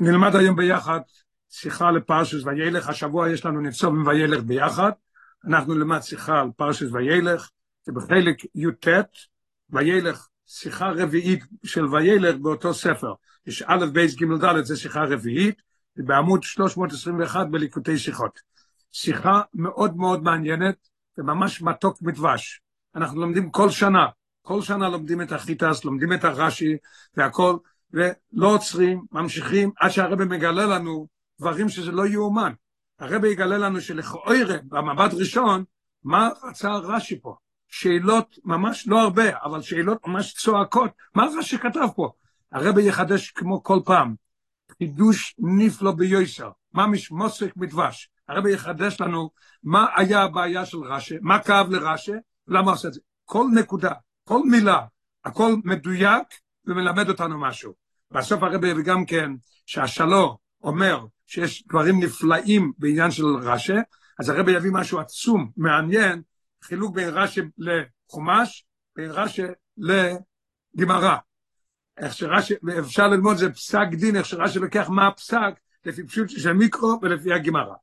נלמד היום ביחד שיחה לפרשת וילך, השבוע יש לנו נצבים וילך ביחד, אנחנו נלמד שיחה על פרשת וילך, זה בחלק י"ט, וילך, שיחה רביעית של וילך באותו ספר, יש א' בייס ג' ד' זה שיחה רביעית, בעמוד 321 בליקוטי שיחות. שיחה מאוד מאוד מעניינת וממש מתוק מדבש. אנחנו לומדים כל שנה, כל שנה לומדים את החת"ת, לומדים את הרש"י והכל, ולא עוצרים, ממשיכים, עד שהרבא מגלה לנו דברים שזה לא יאומן. הרבא יגלה לנו שלכאורה, במבט ראשון, מה רצה רש"י פה? שאלות ממש לא הרבה, אבל שאלות ממש צועקות. מה רש"י כתב פה? הרבא יחדש כמו כל פעם. חידוש נפלא ביוסר, ממש מוסק מדבש. הרבא יחדש לנו מה היה הבעיה של רש"י, מה כאב לרש"י, למה עושה את זה. כל נקודה, כל מילה, הכל מדויק ומלמד אותנו משהו. בסוף הרבי וגם כן, שהשלו אומר שיש דברים נפלאים בעניין של רש"י, אז הרבי יביא משהו עצום, מעניין, חילוק בין רש"י לחומש, בין רש"י לגמרא. איך שרש"י, אפשר ללמוד זה פסק דין, איך שרש"י לוקח מה הפסק, לפי פשוט של מיקרו ולפי הגמרא.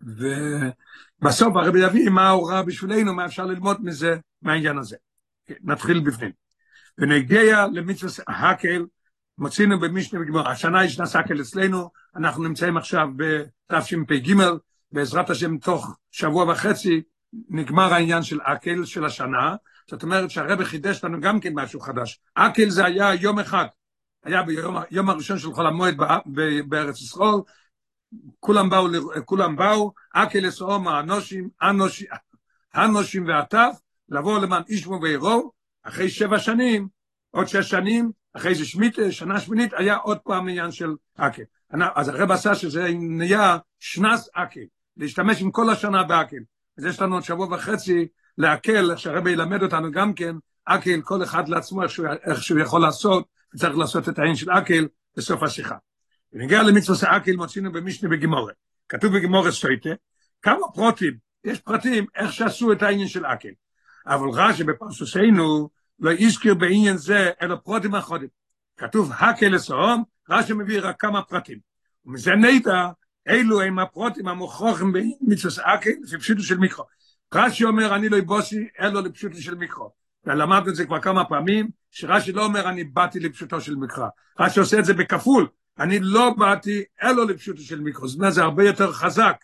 ובסוף הרבי יביא מה ההוראה בשבילנו, מה אפשר ללמוד מזה, מהעניין הזה. נתחיל בפנים. ונגיע למצווה הקל, מוצאינו במשנה וגמר, השנה יש נס הקל אצלנו, אנחנו נמצאים עכשיו בתשפ"ג, בעזרת השם תוך שבוע וחצי נגמר העניין של אקל של השנה, זאת אומרת שהרבא חידש לנו גם כן משהו חדש. אקל זה היה יום אחד, היה ביום יום הראשון של חול המועד בארץ ישראל, כולם באו, כולם באו, אקל לסעום האנושים, אנושים, הנושים והטף, לבוא למען אישמו ועירו, אחרי שבע שנים, עוד שש שנים, אחרי זה שמית, שנה שמינית, היה עוד פעם עניין של אקל. אז הרב עשה שזה נהיה שנס אקל, להשתמש עם כל השנה באקל. אז יש לנו עוד שבוע וחצי להקל, איך שהרב ילמד אותנו גם כן, אקל, כל אחד לעצמו, איך שהוא, יכול לעשות, וצריך לעשות את העין של אקל בסוף השיחה. ונגיע למצווה אקל, מוצאינו במשנה בגימורת. כתוב בגימורת סויטה, כמה פרוטים, יש פרטים איך שעשו את העניין של אקל. אבל רש"י בפרשוסנו לא הזכיר בעניין זה אלא פרוטים אחרים. כתוב הקל לסהום, רש"י מביא רק כמה פרטים. ומזה נדע אילו הם הפרוטים המוכרחים במצווה אקל לפי פשוטו של מיקרו. רש"י אומר אני לא אבוסי אלא לפשוטו של מיקרו. ולמדנו את זה כבר כמה פעמים, שרש"י לא אומר אני באתי לפשוטו של מקרא. רש"י עושה את זה בכפול, אני לא באתי אלא לפשוטו של מיקרו. זאת אומרת זה הרבה יותר חזק.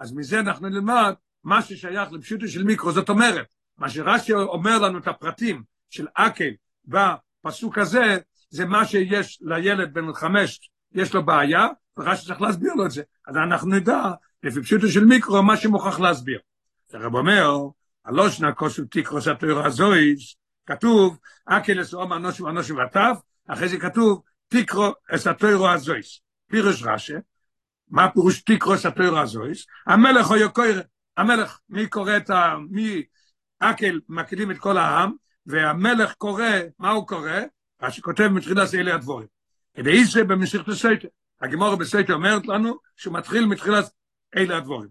אז מזה אנחנו נלמד מה ששייך לפשוטו של מיקרו. זאת אומרת, מה שרש"י אומר לנו את הפרטים של אקל בפסוק הזה, זה מה שיש לילד בן חמש, יש לו בעיה, ורש"י צריך להסביר לו את זה. אז אנחנו נדע, לפי פשוטו של מיקרו, מה שמוכרח להסביר. הרב אומר, הלושנה כוסו תיקרו סתוירו הזויס, כתוב, אקל אסאום אנושי ואנושי וטף, אחרי זה כתוב, תיקרו סתוירו הזויס. פירוש רש"י, מה פירוש תיקרו סתוירו הזויס? המלך או יוקויר, המלך, מי קורא את ה... מי אקל מקדים את כל העם, והמלך קורא, מה הוא קורא? מה שכותב מתחילת אלה הדבורים. זה במסכת הסייטר. הגמורה בסייטר אומרת לנו שהוא מתחיל מתחילת אלה הדברים.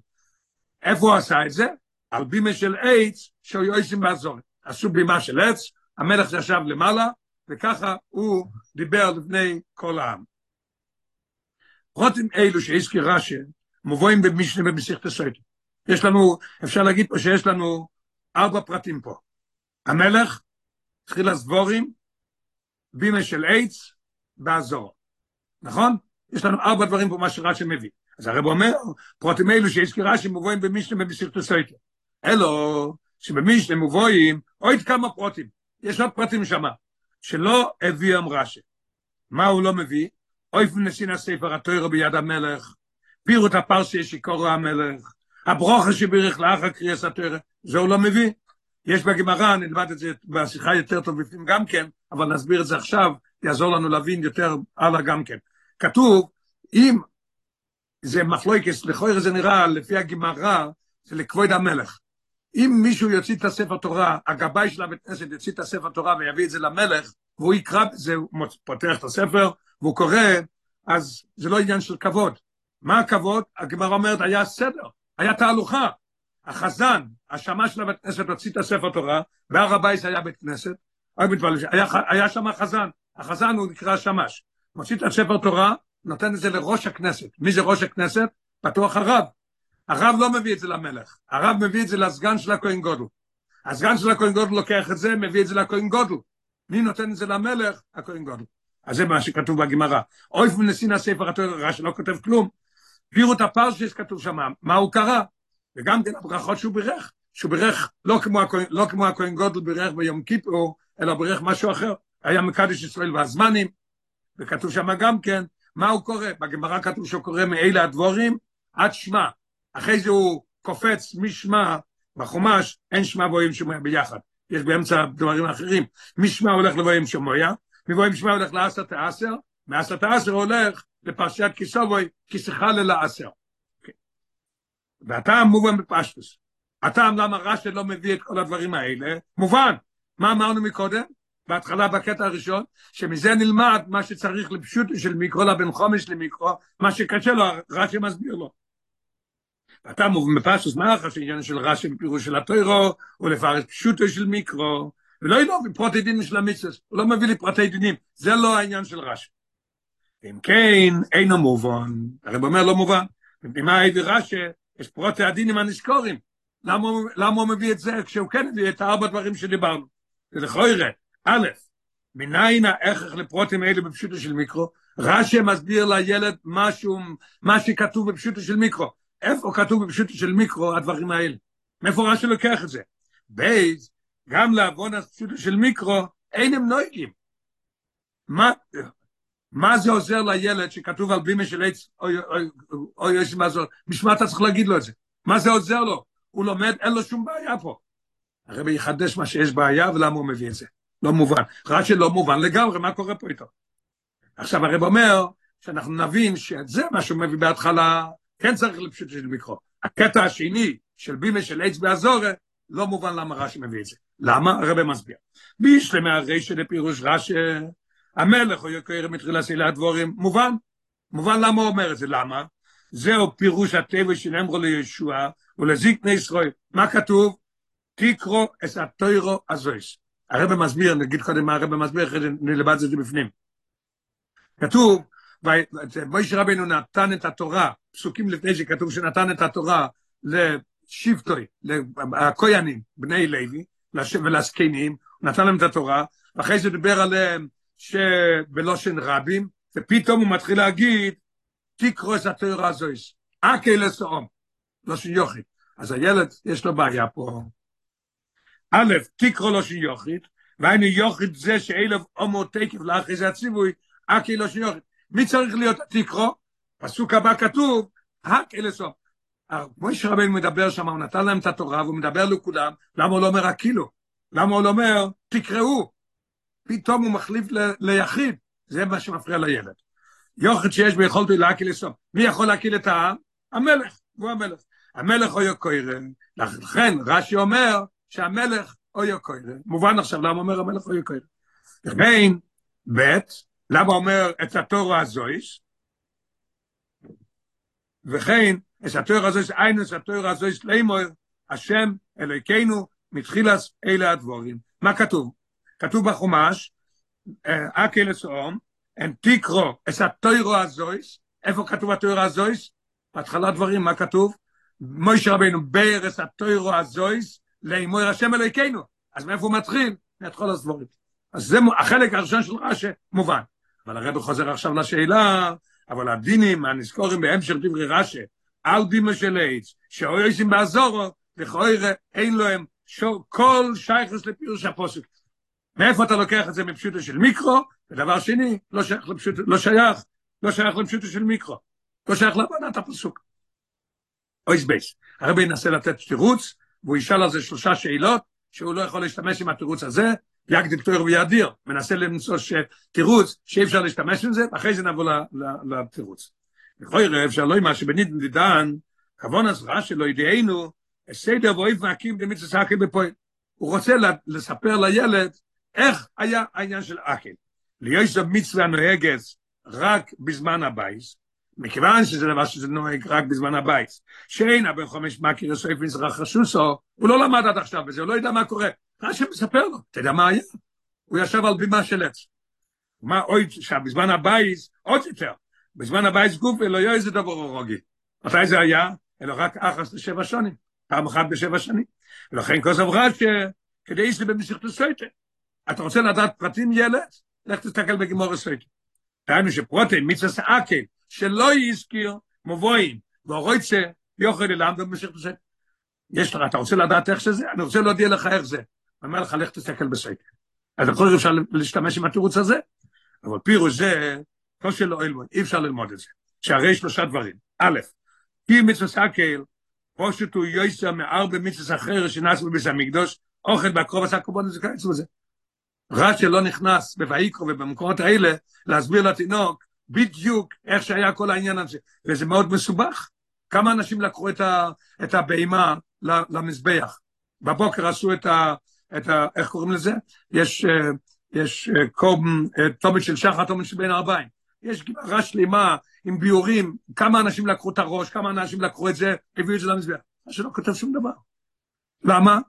איפה הוא עשה את זה? על בימה של עץ שהיו עושים בעזרה. עשו בימה של עץ, המלך ישב למעלה, וככה הוא דיבר לפני כל העם. פרטים אלו שהזכיר רש"י, מובאים במשנה במסכת סוטה. יש לנו, אפשר להגיד פה שיש לנו ארבע פרטים פה. המלך, תחילת הדברים, בימה של עץ, בעזרה. נכון? יש לנו ארבע דברים פה מה שרש"י מביא. אז הרב אומר, פרטים אלו שהזכיר רש"י מובאים במשנה במסכת סוטה. אלו, שבמשנה מובאים עוד כמה פרטים. יש עוד פרטים שמה, שלא הביאם רש"י. מה הוא לא מביא? אופן נתינת ספר התורה ביד המלך, פירוט הפרשיות שיקרא המלך, הברכות שבירך לאחר קריאת התורה, זה הוא לא מביא. יש בגמרא, נלמד את זה בשיחה יותר טוב בפנים גם כן, אבל נסביר את זה עכשיו, יעזור לנו להבין יותר הלאה גם כן. כתוב, אם זה מחלוקס, לכאורה זה נראה, לפי הגמרא, זה לכבוד המלך. אם מישהו יוציא את הספר תורה, הגבאי של הבית כנסת יוציא את הספר תורה ויביא את זה למלך, והוא יקרא הוא פותח את הספר, והוא קורא, אז זה לא עניין של כבוד. מה הכבוד? הגמרא אומרת, היה סדר, היה תהלוכה. החזן, השמש של הבית כנסת הוציא את הספר תורה, בהר הבית היה בית כנסת, היה, היה שם חזן, החזן הוא נקרא שמש, מוציא את הספר תורה, נותן את זה לראש הכנסת. מי זה ראש הכנסת? בטוח הרב. הרב לא מביא את זה למלך, הרב מביא את זה לסגן של הכהן גודל. הסגן של הכהן גודל לוקח את זה, מביא את זה לכהן גודל. מי נותן את זה למלך? הכהן גודל. אז זה מה שכתוב בגמרא. אוי מנסין הספר התורה, רש"י לא כותב כלום. הביאו את הפרשס כתוב שם, מה הוא קרא? וגם כן הברכות שהוא בירך, שהוא בירך לא כמו, לא כמו הכהן גודל בירך ביום כיפור, אלא בירך משהו אחר. היה מקדש ישראל והזמנים, וכתוב שם גם כן, מה הוא קורא? בגמרא כתוב שהוא קורא מאלה הדבורים עד שמע. אחרי זה הוא קופץ משמע, בחומש אין שמע ואוהים שמוע ביחד. יש באמצע דברים אחרים. משמע הולך לבואים שמוע, מבואים שמוע הולך לעשת העשר, מעשת העשר הולך לפרשיית כיסובוי, כיסחה ללעשר. והטעם מובן בפשטוס. הטעם למה רש"י לא מביא את כל הדברים האלה, מובן. מה אמרנו מקודם? בהתחלה בקטע הראשון, שמזה נלמד מה שצריך לפשוט של מיקרו לבן חומש למיקרו, מה שקשה לו, רש"י מסביר לו. אתה מובן בפשטוס, מה אחר שעניין של רש"י בפירוש של הטוירו, הוא לפרש פשוטו של מיקרו, ולא ילוב בפרוטי דינים של המצווה, הוא לא מביא לי פרוטי דינים, זה לא העניין של רש"י. אם כן, אינו מובן, הרב אומר לא מובן, במה הביא רש"י, יש פרוטי הדינים הנזכורים, למה, למה הוא מביא את זה כשהוא כן הביא את הארבע דברים שדיברנו? זה לכוירה, א', מניין ההכרח לפרוטים האלה בפשוטו של מיקרו? רש"י מסביר לילד משהו, מה שכתוב בפשוטו של מיקרו. איפה כתוב בפשוטו של מיקרו הדברים האלה? מאיפה רש"י לוקח את זה? בייז, גם לעוון הפשוטו של מיקרו, אין הם נויגים. מה, מה זה עוזר לילד שכתוב על בימה של עץ, אוי אוי אוי אוי מה זה, בשביל אתה צריך להגיד לו את זה? מה זה עוזר לו? הוא לומד, אין לו שום בעיה פה. הרבי יחדש מה שיש בעיה ולמה הוא מביא את זה. לא מובן. רש"י לא מובן לגמרי, מה קורה פה איתו? עכשיו הרב אומר שאנחנו נבין שאת זה מה שהוא מביא בהתחלה, כן צריך לפשוט של מיקרו. הקטע השני של בימה של עץ באזורה, לא מובן למה רש"י מביא את זה. למה? הרב מסביר. בישלמי הרשע לפירוש רש"י, המלך הוא יקר מתחיל לעשות הדבורים, מובן. מובן למה הוא אומר את זה, למה? זהו פירוש הטבע שנאמרו לישוע ולזקני ישראל. מה כתוב? תקרו את התוירו הזויס. הרב מסביר, נגיד קודם מה הרב מסביר, אחרי זה נלבד את זה בפנים. כתוב, מוישה רבינו נתן את התורה, פסוקים לפני שכתוב שנתן את התורה לשבטוי, לכוינים, בני לוי, ולזקנים, נתן להם את התורה, ואחרי זה דיבר עליהם שבלושן רבים, ופתאום הוא מתחיל להגיד, תקרו את התורה הזויס, אקי לסעום, לושן יוכי. אז הילד, יש לו בעיה פה. א', תקרו לושן יוכית, והיינו יוכית זה שאלף עומו תקף לאחרי זה הציווי, אקי לושן יוכית. מי צריך להיות תקרו? פסוק הבא כתוב, אקי לסעום. מויש רבנו מדבר שם, הוא נתן להם את התורה, והוא מדבר לכולם, למה הוא לא אומר הקילו? למה הוא לא אומר, תקראו? פתאום הוא מחליף ליחיד, זה מה שמפריע לילד. יוכד שיש ביכולתו להקיל לסוף. מי יכול להקיל את העם? המלך, הוא המלך. המלך אויו קוירן, לכן רש"י אומר שהמלך אויו קוירן. מובן עכשיו למה אומר המלך אויו קוירן. לכן, ב', למה אומר את התורה הזויס? וכן, את התורה הזויס, אין את התורה הזויס לאמור, השם אלוהיכנו מתחילס אלה הדבורים. מה כתוב? כתוב בחומש, אקל אסאום, en תקרו את התוירו הזויס, איפה כתוב התוירו הזויס? בהתחלה דברים, מה כתוב? מוישה רבינו בייר את התוירו הזויס, לאמור השם אלוהיכנו. אז מאיפה הוא מתחיל? מהתחול הסבורית. אז זה החלק הראשון של רש"י מובן. אבל הרב חוזר עכשיו לשאלה, אבל הדינים הנזכורים בהמשך דברי רש"י, על דימה של עץ, שאויסים באזורו, לכאורה אין להם כל שייכס לפירוש הפוסק. מאיפה אתה לוקח את זה מפשוטו של מיקרו? ודבר שני, לא שייך לפשוטו, לא שייך, לא שייך לפשוטו של מיקרו. לא שייך להבנת הפסוק. אוי סבייס. הרבי ינסה לתת תירוץ, והוא ישאל על זה שלושה שאלות, שהוא לא יכול להשתמש עם התירוץ הזה, יקדים תואר ויאדיר, מנסה למצוא תירוץ שאי אפשר להשתמש עם זה, ואחרי זה נבוא לתירוץ. לכוי רב שלא מה שבניתן דידן, כבון הזרעה שלו ידיענו, סדר ואויב מעקים במצווה סאקי בפועל. הוא רוצה לספר לילד איך היה העניין של אקל. להיות זו מצווה נוהגת רק בזמן הבייס, מכיוון שזה דבר שזה נוהג רק בזמן הבייס, שאין הבן חומש מכיר הסויף מזרח חשוסו, הוא לא למד עד עכשיו בזה, הוא לא יודע מה קורה. רש"י מספר לו, אתה יודע מה היה? הוא ישב על בימה של עץ. מה עוד שם, בזמן הבייס, עוד יותר. בזמן הבייס גוף יהיה איזה דבר רוגי. מתי זה היה? אלא רק אחס לשבע שנים. פעם אחת בשבע שנים. ולכן כוסף רש כדי במשיך לסויטה. אתה רוצה לדעת פרטים ילד? לך תסתכל בגימור הסויטה. דהיינו שפרוטי מצווה אקל שלא יזכיר מבואים ואורויצה יוכל ללמד במשיך לסויטה. יש לך, אתה רוצה לדעת איך שזה? אני רוצה להודיע לך איך זה. אני אומר לך, לך תסתכל בסויטה. אז יכול להיות אפשר להשתמש עם התירוץ הזה, אבל פירוש זה, כל שלא אלמוד, אי אפשר ללמוד את זה. שהרי שלושה דברים. א', כי מצווה סקל, פושט הוא יויסר מארבע מצווה אחר שנעש בביס המקדוש, אוכל בקרוב עשה קורבן זה קיץ בזה. רש"י לא נכנס בויקרו ובמקומות האלה להסביר לתינוק בדיוק איך שהיה כל העניין הזה, וזה מאוד מסובך. כמה אנשים לקחו את, ה, את הבהמה למזבח? בבוקר עשו את ה... את ה איך קוראים לזה? יש, יש קום, תומת של שחר, תומת של בין ארבעים. יש גמרא שלמה עם ביורים, כמה אנשים לקחו את הראש, כמה אנשים לקחו את זה, הביאו את זה למזבח. רש"י לא כותב שום דבר. למה?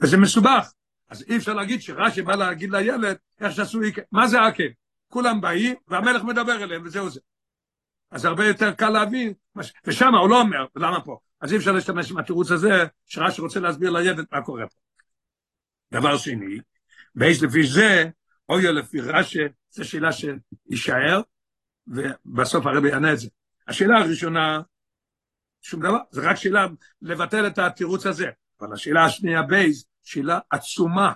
וזה מסובך. אז אי אפשר להגיד שרש"י בא להגיד לילד איך שעשו, מה זה עקב? כולם באים והמלך מדבר אליהם וזהו זה. אז הרבה יותר קל להבין, ושם הוא לא אומר, למה פה? אז אי אפשר להשתמש עם התירוץ הזה, שרש"י רוצה להסביר לילד מה קורה פה. דבר שני, בייס לפי זה, אוי לפי רש"י, זו שאלה שישאר, ובסוף הרבי יענה את זה. השאלה הראשונה, שום דבר, זה רק שאלה לבטל את התירוץ הזה. אבל השאלה השנייה בייס, שאלה עצומה,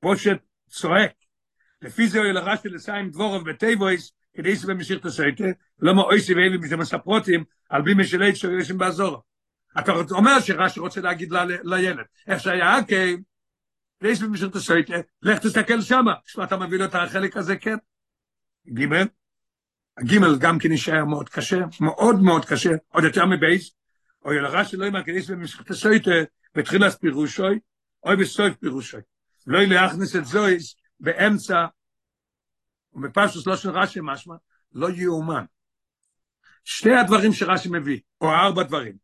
פושט צועק. לפי זה אוי לרש"י לסיים דבורוב בטייבויס, כדי שבמשיך תסייטה, לא מאויסי ואיבי מספרוטים, על בי משלי שוישים באזור. אתה אומר שרש"י רוצה להגיד לילד, איך שהיה אקי, ויש במשך תסייטה, לך תסתכל שמה, שמה אתה מביא לו את החלק הזה, כן? גימל, הגימל גם כן יישאר מאוד קשה, מאוד מאוד קשה, עוד יותר מבייס, או ילרה שלא יאמר כניס במשך תסייטה, בתחילת פירושוי, או בסוף פירושוי. לא להכניס את זויס באמצע, ובפשוט לא של רש"י משמע, לא יאומן. שתי הדברים שרש"י מביא, או ארבע דברים.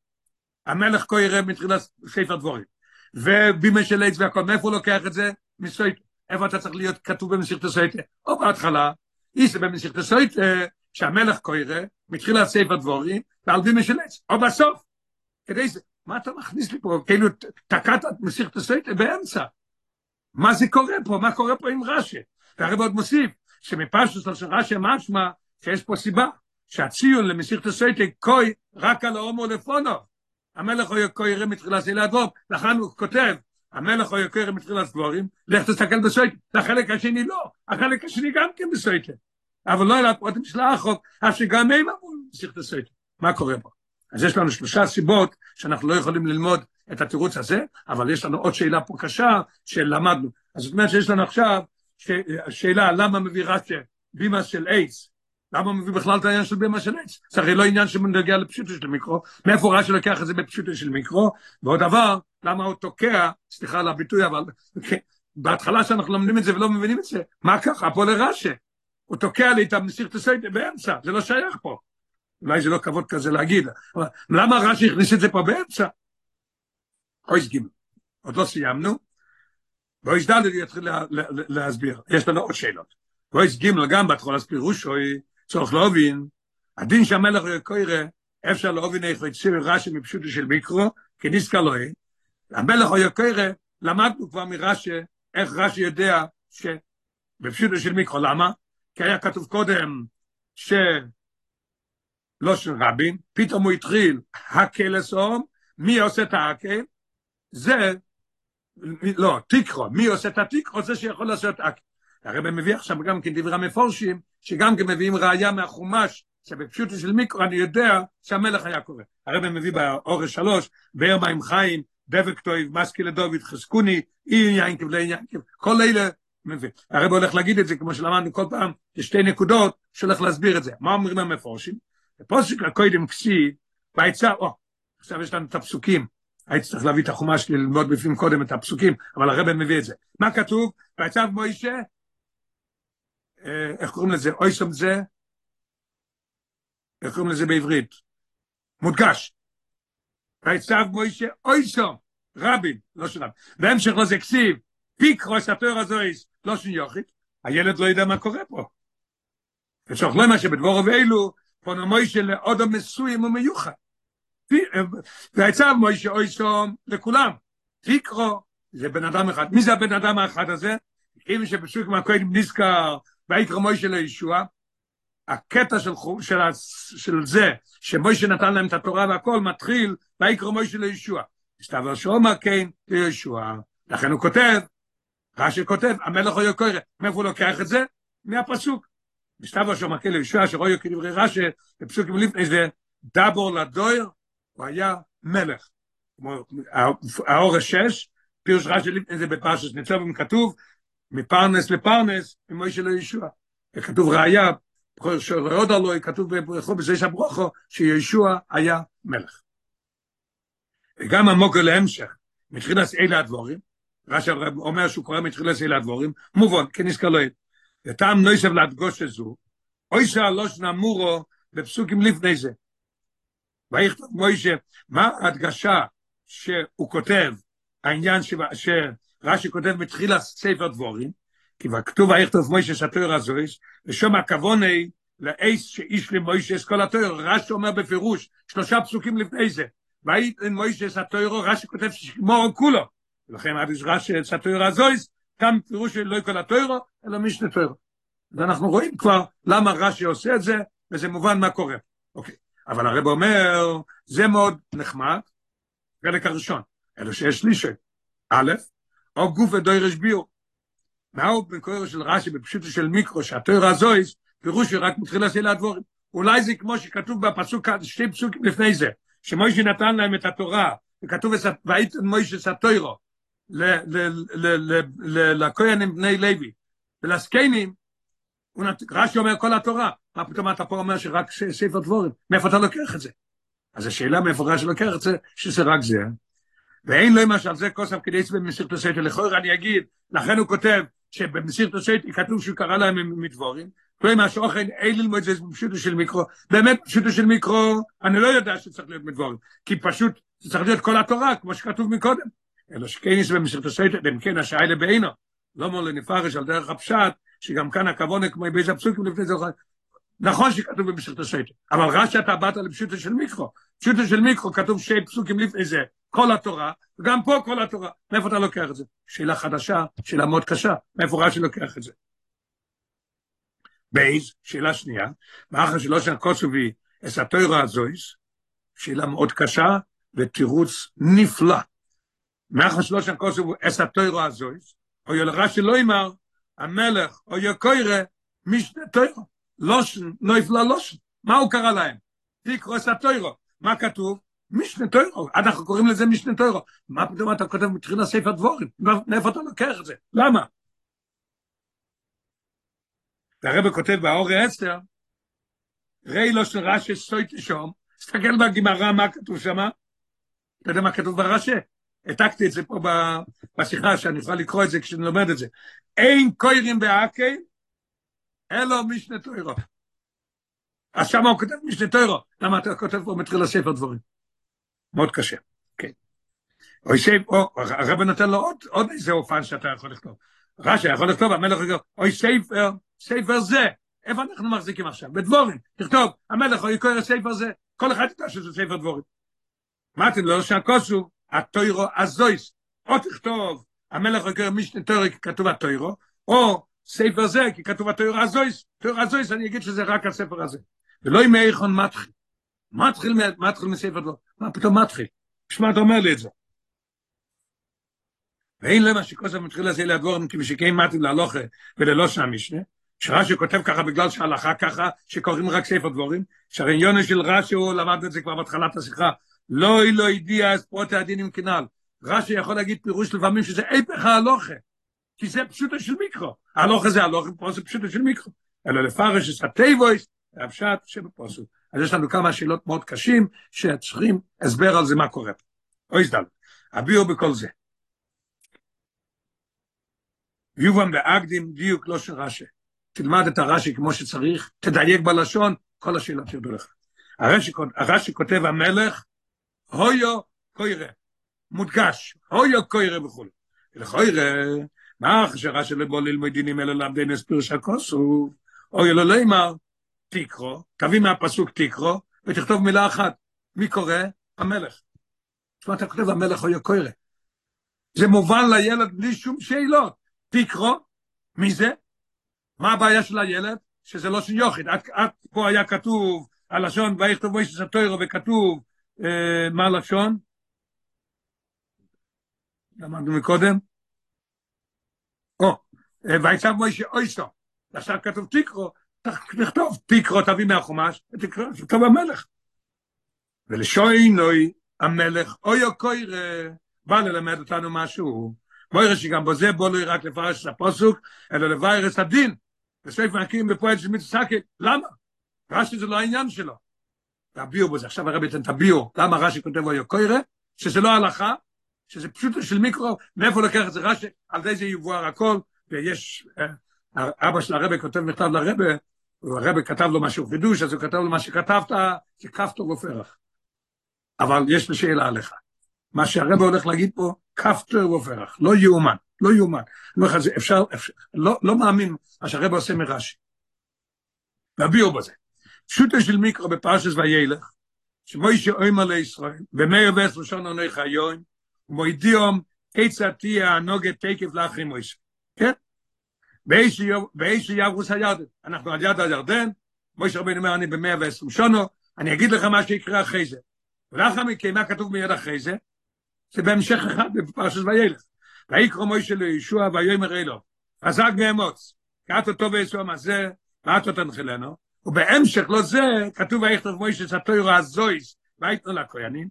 המלך כה יראה מתחילת ספר דבורים. ובימי של עץ והכל, מאיפה הוא לוקח את זה? מסויטה. איפה אתה צריך להיות כתוב במשיכת הסויטה? או בהתחלה, איסה במשיכת הסויטה, שהמלך כה יראה, מתחיל ספר דבורים, ועל בימי של עץ, או בסוף. כדי זה, מה אתה מכניס לי פה? כאילו תקעת את משיכת הסויטה באמצע. מה זה קורה פה? מה קורה פה עם רש"י? והרב עוד מוסיף, שמפשוט של רש"י משמע שיש פה סיבה, שהציון למשיכת הסויטה קוי רק על ההומו לפונו. המלך הוא יקוירה מתחילת זה הדבור, לכן הוא כותב, המלך הוא יקוירה מתחילת דבורים, לך תסתכל בסויטה, החלק השני לא, החלק השני גם כן בסויטה, אבל לא אלא הפרוטים של החוק, אף שגם הם אמרו בשיחת הסויטה, מה קורה פה? אז יש לנו שלושה סיבות שאנחנו לא יכולים ללמוד את התירוץ הזה, אבל יש לנו עוד שאלה פה קשה שלמדנו. אז זאת אומרת שיש לנו עכשיו שאלה למה מביא רש"י בימה של אייס, למה מביא בכלל את העניין של בימה של עץ? זה הרי לא עניין שמנגיע לפשוטו של מיקרו, מאיפה רש"י לוקח את זה בפשוטו של מיקרו, ועוד דבר, למה הוא תוקע, סליחה על הביטוי, אבל בהתחלה שאנחנו לומדים את זה ולא מבינים את זה, מה ככה, פה לרש"י, הוא תוקע לי את המסיך תסייטה באמצע, זה לא שייך פה. אולי זה לא כבוד כזה להגיד, אבל למה רש"י הכניס את זה פה באמצע? אויס גימל, עוד לא סיימנו, ואויס ד' יתחיל להסביר, יש לנו עוד שאלות. ואויס גימל גם בהתחלה פירושוי, צורך להבין, הדין שהמלך הוא יקוירה, אפשר להבין איך יציר רש"י מפשוטו של מיקרו, כניסקה לא היא, המלך יקוירה, למדנו כבר מרש"י, איך רש"י יודע שבפשוטו של מיקרו, למה? כי היה כתוב קודם ש... לא של רבין, פתאום הוא התחיל הקל לסום, מי עושה את הקל? זה, לא, תיקרו, מי עושה את התיקרו? זה שיכול לעשות הקל. הרב מביא עכשיו גם כן דברי המפורשים, שגם כן מביאים ראייה מהחומש, שבפשוטו של מיקרו אני יודע שהמלך היה קורא. הרב מביא באורש שלוש, באר מים חיים, דבק טויב, מסקי לדוד, חזקוני, אי יינקב לא יינקב, כל אלה מביא. הרב הולך להגיד את זה, כמו שלמדנו כל פעם, יש שתי נקודות שהולך להסביר את זה. מה אומרים המפורשים? בפוסק הקודם כסיב, בעצה, או, עכשיו יש לנו את הפסוקים. הייתי צריך להביא את החומש שלי ללמוד בפנים קודם את הפסוקים, אבל הרב מביא את זה. מה כתוב? בעצה מוישה, איך קוראים לזה? אויסום זה? איך קוראים לזה בעברית? מודגש. ויצב מוישה אויסום, רבין, לא רבין. בהמשך לזה כסיב, פיק ראש התואר הזויס, לא של יוכית, הילד לא יודע מה קורה פה. לא מה שבדבור ואלו, פון מוישה לאודו מסוים ומיוחד. ויצב מוישה אוי סום לכולם. תקרו, זה בן אדם אחד. מי זה הבן אדם האחד הזה? אם שבפסוק מהכהן נזכר, ויקרא מוישה לישוע, הקטע של, של, של זה, שמוישה נתן להם את התורה והכל, מתחיל, ויקרא מוישה לישוע. הסתבר שאומר כן לישוע. לכן הוא כותב, רש"י כותב, המלך הוא יוקר, מאיפה הוא לוקח את זה? מהפסוק. מסתבר שאומר כן לישוע, שרואי כדברי רש"י, בפסוקים לפני זה, דבור לדויר, הוא היה מלך. האורש שש, פירוש רש"י לפני זה בפרשת ניצוב, כתוב, מפרנס לפרנס, ממוישה לישוע. כתוב ראיה, שעוד עלוי, כתוב בזיש הברוכו, שישוע היה מלך. וגם המוקר להמשך, מתחילת אלה הדבורים, רש"י אומר שהוא קורא מתחילת אלה הדבורים, מובן, כנזכר לו, וטעם נויסב להדגוש את זו, אוי שהלוש נמורו בפסוקים לפני זה. ויכתוב מוישה, מה ההדגשה שהוא כותב, העניין שרש"י כותב מתחילת ספר דבורים, כי כתוב ויכתוב מוישה סתויר הזויס, ושום הכווני לאיס שאיש למוישה את כל התויר, רש"י אומר בפירוש, שלושה פסוקים לפני זה, ואין מוישה סתויר, רש"י כותב ששמור כולו, ולכן רש"י סתויר הזויס, גם פירוש של לא כל התויר, אלא משנה תויר. ואנחנו רואים כבר למה רש"י עושה את זה, וזה מובן מה קורה. אוקיי. אבל הרב אומר, זה מאוד נחמד, חלק הראשון, אלא שיש שלישי. א', או גוף ודוירש ביור. מהו בקויר של רש"י בפשוט של מיקרו שהתויר הזויס פירוש רק מתחיל לעשות לדבורים אולי זה כמו שכתוב בפסוק שתי פסוקים לפני זה שמוישה נתן להם את התורה וכתוב והייתם מוישה סתוירו לכהנים בני לוי ולסקיינים רש"י אומר כל התורה מה פתאום אתה פה אומר שרק ספר דבורים מאיפה אתה לוקח את זה? אז השאלה מאיפה רש"י לוקח את זה שזה רק זה. ואין לו משל זה כוסף כדי לצבא במסכת הסייטה לכאורה אני אגיד לכן הוא כותב שבמסיר תוסייתי כתוב שהוא קרא להם מדבורים, כלומר שאוכן אין ללמוד זה פשוטו של מיקרו, באמת פשוטו של מיקרו, אני לא יודע שצריך להיות מדבורים, כי פשוט זה צריך להיות כל התורה, כמו שכתוב מקודם. אלא שכן יש במסיר תוסייתי, בין כן השעה לבעינו, לא מול לנפרש על דרך הפשט, שגם כאן הכוונה כמו באיזה הפסוקים לפני זה, נכון שכתוב במסיר תוסייתי, אבל רש"י אתה באת לפשוטו של מיקרו, פשוטו של מיקרו כתוב שי פסוקים לפני זה, כל התורה, וגם פה כל התורה. מאיפה אתה לוקח את זה? שאלה חדשה, שאלה מאוד קשה, מאיפה רש"י לוקח את זה? בייז, שאלה שנייה, מאחר שלא שם קוסובי את התוירה הזויס, שאלה מאוד קשה ותירוץ נפלא. מאחר שלא שם קוסובי את התוירה הזויס, או ילרה שלא אמר, המלך או יקוירה משנה תוירה, לושן, נויפלה לושן, מה הוא קרא להם? תקרו את התוירה, מה כתוב? משנה תוירו, אנחנו קוראים לזה משנה תוירו. מה פתאום אתה כותב מתחיל הספר דבורים? מאיפה אתה לוקח את זה? למה? והרבא כותב באורי אסתר, ראי לו של רש"י סטויטי שום, תסתכל בגמרא מה כתוב שמה, אתה יודע מה כתוב ברש"י? העתקתי את זה פה בשיחה, שאני יכול לקרוא את זה כשאני לומד את זה. אין קוירים באקי, אלו משנה תוירו. אז שמה הוא כותב משנה תוירו, למה אתה כותב פה מתחיל הספר דבורים? מאוד קשה, כן. אוי סייב, או, הרב נותן לו עוד, עוד איזה אופן שאתה יכול לכתוב. רש"י יכול לכתוב, המלך יגיד, או ספר, ספר זה, איפה אנחנו מחזיקים עכשיו? בדברים, תכתוב, המלך הוא יקרא ספר זה, כל אחד ידע שזה ספר דברים. אמרתי לו שכתוב, התורה הזאת, או תכתוב, המלך יקרא משנה תורה כי כתוב התורה, או ספר זה כי כתוב התורה הזאת, תורה הזאת אני אגיד שזה רק הספר הזה. ולא עם איכון מתחיל. מתחיל, מתחיל מספר דבורים. מה פתאום מתחיל? בשביל אתה אומר לי את זה? ואין למה שכוסף מתחיל לזה לדבורים כי משקעים מתאים להלוכה וללא שם משנה, שרש"י כותב ככה בגלל שהלכה ככה, שקוראים רק ספר דבורים, שהרי יונה של רש"י הוא למד את זה כבר בהתחלת השיחה, לא היא לא הדיע אז פרוטי הדין עם כנל. רש"י יכול להגיד פירוש לפעמים שזה הפך ההלוכה, כי זה פשוטו של מיקרו. ההלוכה זה הלוכה, פה זה פשוטו של מיקרו. אלא לפרש את הטייבויס, הפשט שבפוסק. אז יש לנו כמה שאלות מאוד קשים, שצריכים הסבר על זה מה קורה. אוי זדל, הביאו בכל זה. יובן באקדים דיוק לא של רש"י. תלמד את הרש"י כמו שצריך, תדייק בלשון, כל השאלות ירדו לך. הרש"י, הרש"י כותב המלך, הויו קוירה, מודגש, הויו קוירה וכו'. ולכוירה, מה אחרי שרש"י לבוא ללמוד דינים אלא למדי נספיר שהכוסו, אוי לא לימר, תקרו, תביא מהפסוק תקרו, ותכתוב מילה אחת. מי קורא? המלך. תשמע, אתה כותב המלך או יקוירה. זה מובן לילד בלי שום שאלות. תקרו, מי זה? מה הבעיה של הילד? שזה לא של יוחיד. את, את פה היה כתוב הלשון, ויכתוב מוישה סטוירו, וכתוב, מה הלשון? למדנו מקודם? או, ויצב מוישה אויסו. עכשיו כתוב תקרו, תכתוב תקרו, תביא מהחומש, תכתוב המלך. ולשוינוי המלך, אוי או קוירה, בא ללמד אותנו משהו. בואי שגם בזה בוא לא רק לפרש את הפוסוק, אלא לביירס הדין. בספר נקים בפועל של מצסקי, למה? רש"י זה לא העניין שלו. תביאו בזה, עכשיו הרבי אתן תביאו, למה רש"י כותב אוי או קוירה? שזה לא הלכה, שזה פשוט של מיקרו, מאיפה לקח את זה רש"י, על זה זה יבואר הכל, ויש, אבא של הרבי כותב מכתב לרבי, הרבי כתב לו משהו חידוש, אז הוא כתב לו מה שכתבת, זה כפתור ופרח. אבל יש לי שאלה עליך. מה שהרב הולך להגיד פה, כפתור ופרח, לא יאומן, לא יאומן. אני אומר לך, אפשר, אפשר לא, לא מאמין מה שהרב עושה מרש"י. והביאו בזה. פשוטו של מיקרו בפרשס וילך, שמוישה אוימר לישראל, במאיר ועשר שון עוני חיון, ומוידיום כיצד תהיה הנוגת תקף לאחרי מוישה. כן? באיש יברוס הירדן. אנחנו על יד הירדן, מוישה רבינו אומר, אני במאה ועשרים שונו, אני אגיד לך מה שיקרה אחרי זה. ולאחר מכן, מה כתוב מיד אחרי זה? זה בהמשך אחד בפרשת וילך. ויקרא מוישה לישוע ויאמר אלו, חזק באמוץ, קעת אותו בישוע הזה, ואת תנחילנו, ובהמשך לא זה, כתוב ויכתוב מוישה סתוירו הזויס, ויתנו לכהנים,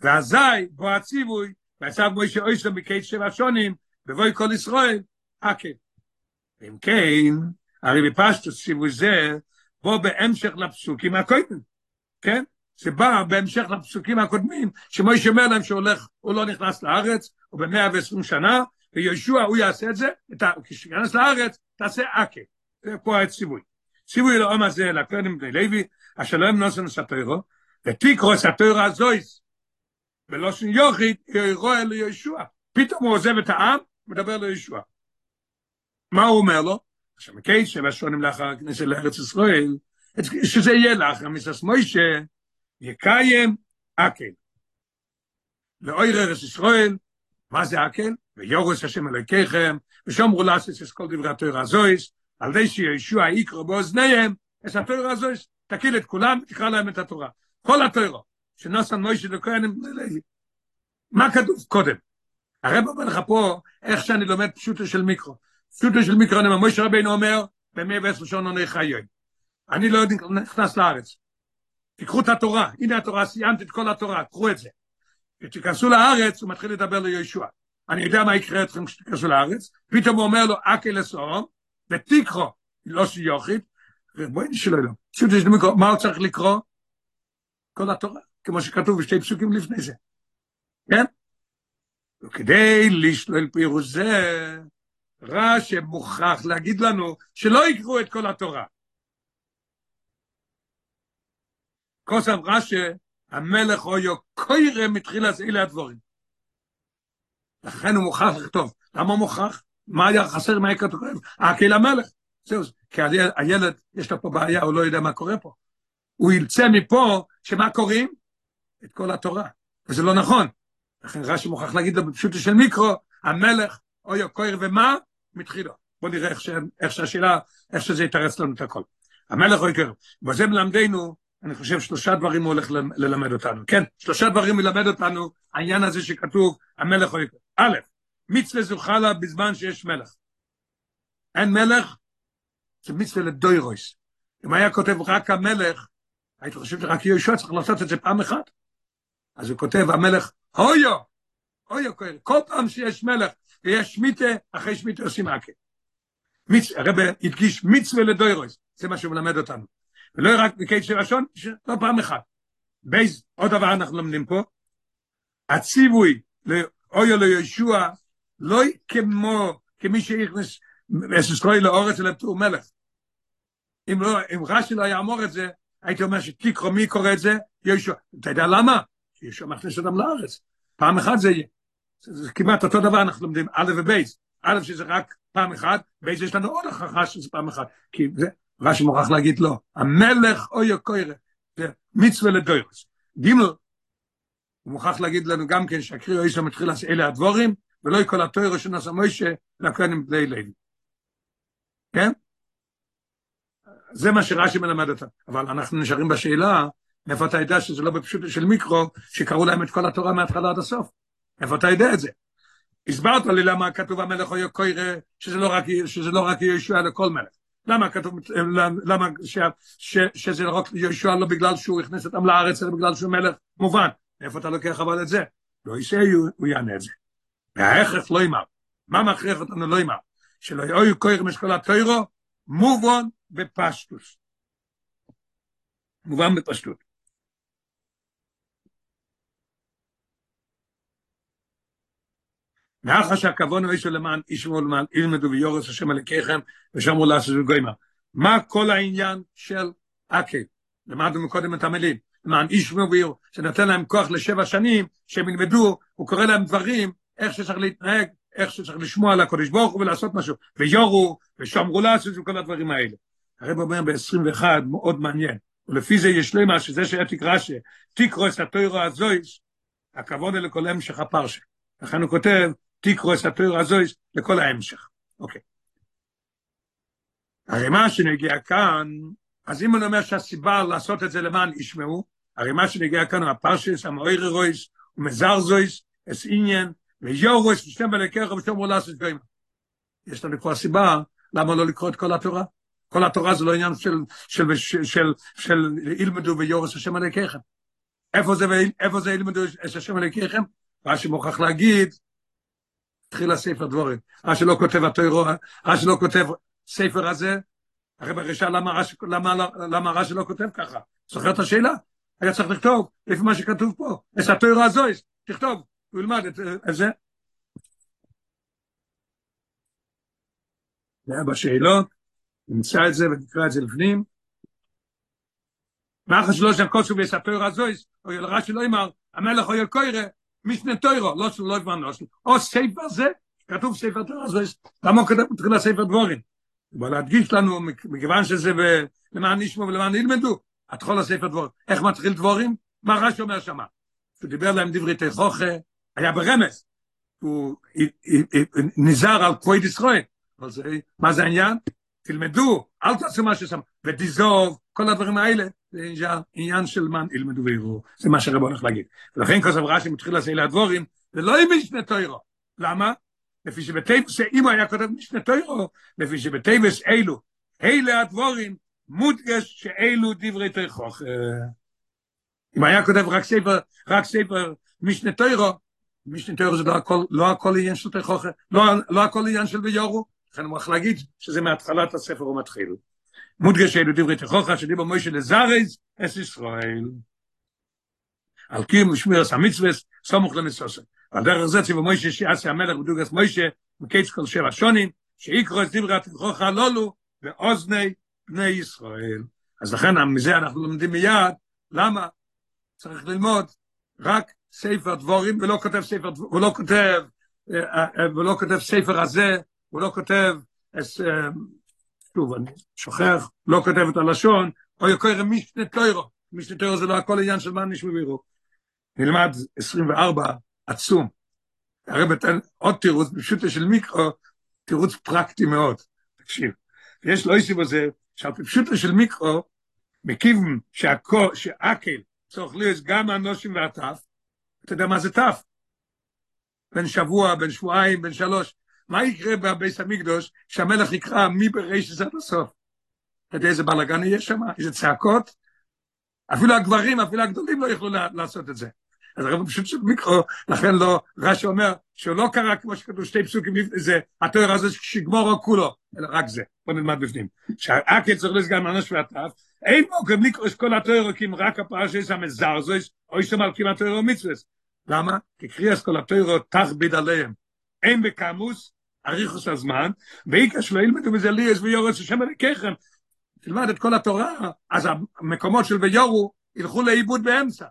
ואזי בו הציווי, ועשב מוישה אויסו מקייט שבע שונים, בבוי כל ישראל, אקל. אם כן, הרי בפשטוס ציווי זה, בו בהמשך לפסוקים הקודמים, כן? זה בא בהמשך לפסוקים הקודמים, שמוישה אומר להם שהוא הולך, הוא לא נכנס לארץ, הוא במאה ועשרים שנה, ויהושע הוא יעשה את זה, כשיכנס לארץ, תעשה אקה. זה פה הציווי. ציווי לעם הזה, לכהנים בני לוי, הם נוסן סטוירו, ותקרו סטוירו הזויס, ולא שן יוחיד, ירואה ליהושע. פתאום הוא עוזב את העם, מדבר ליהושע. מה הוא אומר לו? עכשיו, מכי שבע שונים לאחר הכניסה לארץ ישראל, שזה יהיה לאחר מסס מוישה, יקיים אקל. לאוי ררס ישראל, מה זה אקל? ויורס השם אלוהיכיכם, ושומרו לעשות את כל דברי התורה הזויס, על זה שישוע יקרו באוזניהם, את התורה הזויס, תקיל את כולם, תקרא להם את התורה. כל התורה, שנוסן מוישה לכהנים, מה כתוב קודם? הרב אומר לך פה, איך שאני לומד פשוטו של מיקרו. פשוטו של מיקרו, אני אומר, מוישה רבינו אומר, במאה ועשר שון עוני חיי. אני לא נכנס לארץ. תיקחו את התורה, הנה התורה, סיימתי את כל התורה, קחו את זה. כשתיכנסו לארץ, הוא מתחיל לדבר ליהושע. אני יודע מה יקרה אתכם כשתיכנסו לארץ, פתאום הוא אומר לו, אקל לסורום, ותקרו, לא שיוכית, בואי נשאל לו, פשוט יש לי מה הוא צריך לקרוא? כל התורה, כמו שכתוב בשתי פסוקים לפני זה. כן? וכדי לשלול פירוש זה, רש"י מוכרח להגיד לנו שלא יקראו את כל התורה. כוסם רש"י, המלך אויו קוירה מתחילת אלה הדבורים. לכן הוא מוכרח לכתוב. למה מוכרח? מה היה חסר, מה כתוב? הקהיל המלך. זהו, כי הילד, יש לו פה בעיה, הוא לא יודע מה קורה פה. הוא ילצא מפה, שמה קוראים? את כל התורה. וזה לא נכון. לכן רש"י מוכרח להגיד לו בפשוטו של מיקרו, המלך, אויו קויר ומה? מתחילו. בוא נראה איך, ש... איך שהשאלה, איך שזה יתרץ לנו את הכל. המלך אויו קויר. וזה מלמדנו, אני חושב שלושה דברים הוא הולך ללמד אותנו. כן, שלושה דברים ילמד אותנו, העניין הזה שכתוב, המלך אויו קויר. א', מצווה זוכה לה בזמן שיש מלך. אין מלך, זה מצווה לדוירויס. אם היה כותב רק המלך, היית חושב שרק יהושע צריך לעשות את זה פעם אחת. אז הוא כותב, המלך, הויו, הויו, כל פעם שיש מלך ויש שמיטה, אחרי שמיטה עושים עקה. מיץ, הרב הדגיש מצווה לדוירויס, זה מה שהוא מלמד אותנו. ולא רק של לשון, לא פעם אחת. בייז, עוד דבר אנחנו לומדים פה, הציווי לאויו ליהושע, לא כמו, כמי שהכנס אססקוי לאורץ אלא פטור מלך. אם לא, אם רש"י לא יאמר את זה, הייתי אומר שתקרא מי קורא את זה? יהושע. אתה יודע למה? יהושע מכניס אותם לארץ. פעם אחת זה יהיה. זה, כמעט אותו דבר אנחנו לומדים, א' וב'. א' שזה רק פעם אחת, ב' יש לנו עוד הוכחה שזה פעם אחת. כי זה, רש"י מוכרח להגיד לא, המלך הוא הקורא, זה מצווה לדורות. ג', הוא מוכרח להגיד לנו גם כן שהקריאה הזאת מתחיל אלה הדברים, ולא כל התורה שנתן משה לכהנים בני לוי. כן? זה מה שרש"י מלמד אותה. אבל אנחנו נשארים בשאלה, איפה אתה יודע שזה לא בפשוט של מיקרו, שקראו להם את כל התורה מההתחלה עד הסוף? איפה אתה יודע את זה? הסברת לי למה כתוב המלך אוי קוירה, שזה לא רק, שזה לא רק ישוע לכל מלך. למה כתוב, למה ש, ש, שזה רק ישוע לא בגלל שהוא הכניס אותם לארץ, אלא בגלל שהוא מלך מובן. איפה אתה לוקח אבל את זה? לא יישא, הוא יענה את זה. וההכרח לא יאמר. מה מכריח אותנו לא יאמר? שלא יהיו כויר משקולת טוירו, מובן בפשטוס. מובן בפשטות. מאחר שהכוון הוא אישו למען אישו למען ילמדו ויורס השם הלקיכם ושמרו לעשות וגוימה. מה כל העניין של אקי? למדנו מקודם את המילים. למען איש מביר, שנותן להם כוח לשבע שנים, שהם ילמדו, הוא קורא להם דברים, איך שצריך להתנהג, איך שצריך לשמוע על הקודש ברוך הוא ולעשות משהו. ויורו, ושמרו לעשות וכל הדברים האלה. הרב אומר ב-21, מאוד מעניין. ולפי זה יש למה שזה שאתיק רש"י, תקרו את התוירו הזויס, הכבוד אלה כל המשך הפרשה. לכן הוא כותב, תקרו את התוירו הזויס לכל ההמשך. אוקיי. הרי מה שנגיע כאן, אז אם אני אומר שהסיבה לעשות את זה למען ישמעו, הרי מה שנגיע כאן הוא הפרשס, המאוירי רויס, ומזר זויס, אס עניין, ויורוס, ושתם בלקח ושתום לעשות גויים. יש לנו כבר סיבה, למה לא לקרוא את כל התורה? כל התורה זה לא עניין של, של, של, של, של ילמדו ויורס השם הלקחם. איפה זה, איפה זה ילמדו את השם הלקחם? רש"י מוכרח להגיד, התחיל הספר דבורים. רש"י לא כותב התוירו, רש"י לא כותב ספר הזה, הרי בראשה למה רש"י למה, למה רש"י לא כותב ככה? זוכר את השאלה? היה צריך לכתוב, לפי מה שכתוב פה, את התוירו הזויס, תכתוב, הוא ילמד את, זה. זה היה בשאלות, נמצא את זה ונקרא את זה לפנים. מאחר שלא שם ויספר הזויס, או יל רש"י לא אמר, המלך או יל קוירה, משנה תוירו, לא שלא הבנו, או ספר זה, כתוב ספר למה הוא כתב מתחיל הספר דבורים? אבל להדגיש לנו, מכיוון שזה למען נשמע ולמען ילמדו, את כל הספר דבורים. איך מתחיל דבורים? מה רש"י אומר שמה? הוא דיבר להם דברי תכוכה, היה ברמז, הוא נזהר על כבוד ישראל, אבל זה, מה זה העניין? תלמדו, אל תעשו מה ששם, ותזוב, כל הדברים האלה, זה עניין של מן ילמדו ויראו, זה מה שהרב הולך להגיד. ולכן כוסף רש"י מתחיל לעשות אלה הדבורים, ולא עם משנה תוירו. למה? לפי שבטייבס, אם הוא היה כותב משנה תוירו, לפי שבטייבס אלו, אלה הדבורים, מודגש שאלו דברי תויכוך. אם היה כותב רק ספר, רק ספר משנה תוירו, משנה תוירו זה לא הכל, לא הכל עניין של תויכוך, לא, לא הכל עניין של ביורו, לכן הוא מוכרח להגיד שזה מהתחלת הספר הוא מתחיל. מודגש אלו דברי תויכוך, שדיבר מוישה לזרז, אס ישראל. על קיום ושמירס המצווס, סמוך לנסוסה. על דרך זה ציבור מוישה שיעשה המלך בדוגס מוישה, מקץ כל שבע שונים, שיקרו את דברי התויכוך הלולו, באוזני בני ישראל. אז לכן מזה אנחנו לומדים מיד, למה צריך ללמוד רק ספר דבורים ולא כותב ספר הוא לא כותב הוא לא כותב ספר הזה הוא לא כותב שוב אני שוכח לא כותב את הלשון או יקרא משנה תוירו משנה תוירו זה לא הכל עניין של מה נשמע בירו. נלמד 24 עצום. הרי בתן עוד תירוץ פשוט של מיקרו תירוץ פרקטי מאוד. תקשיב יש לא איסי בזה שעל פשוט של מיקרו מכיוון שהכל שעקל צורך גם הנושים והטף, אתה יודע מה זה טף? בין שבוע, בין שבועיים, בין שלוש. מה יקרה בביס המקדוש שהמלך יקרא ברישס עד הסוף? אתה יודע איזה בלאגן יהיה שם? איזה צעקות? אפילו הגברים, אפילו הגדולים לא יוכלו לעשות את זה. אז הרב פשוט של מיקרו, לכן לא, רש"י אומר שהוא לא קרא כמו שכתוב שתי פסוקים לפני זה, התואר הזה שגמורו כולו, אלא רק זה, בוא נלמד בפנים. שהעקל צריך לסגן מנוש והטף, אין מוקם לקרוש כל התוירוקים רק הפרשה יש המזרזויס, או יש למלכים התוירו מצווס. למה? כי קריאס כל התוירו תכביד עליהם. אין בקמוס, אריכוס הזמן, ואיקה שלא ילמדו מזה ליאס ויורס השם אלוקיכם. תלמד את כל התורה, אז המקומות של ויורו ילכו לאיבוד באמצע.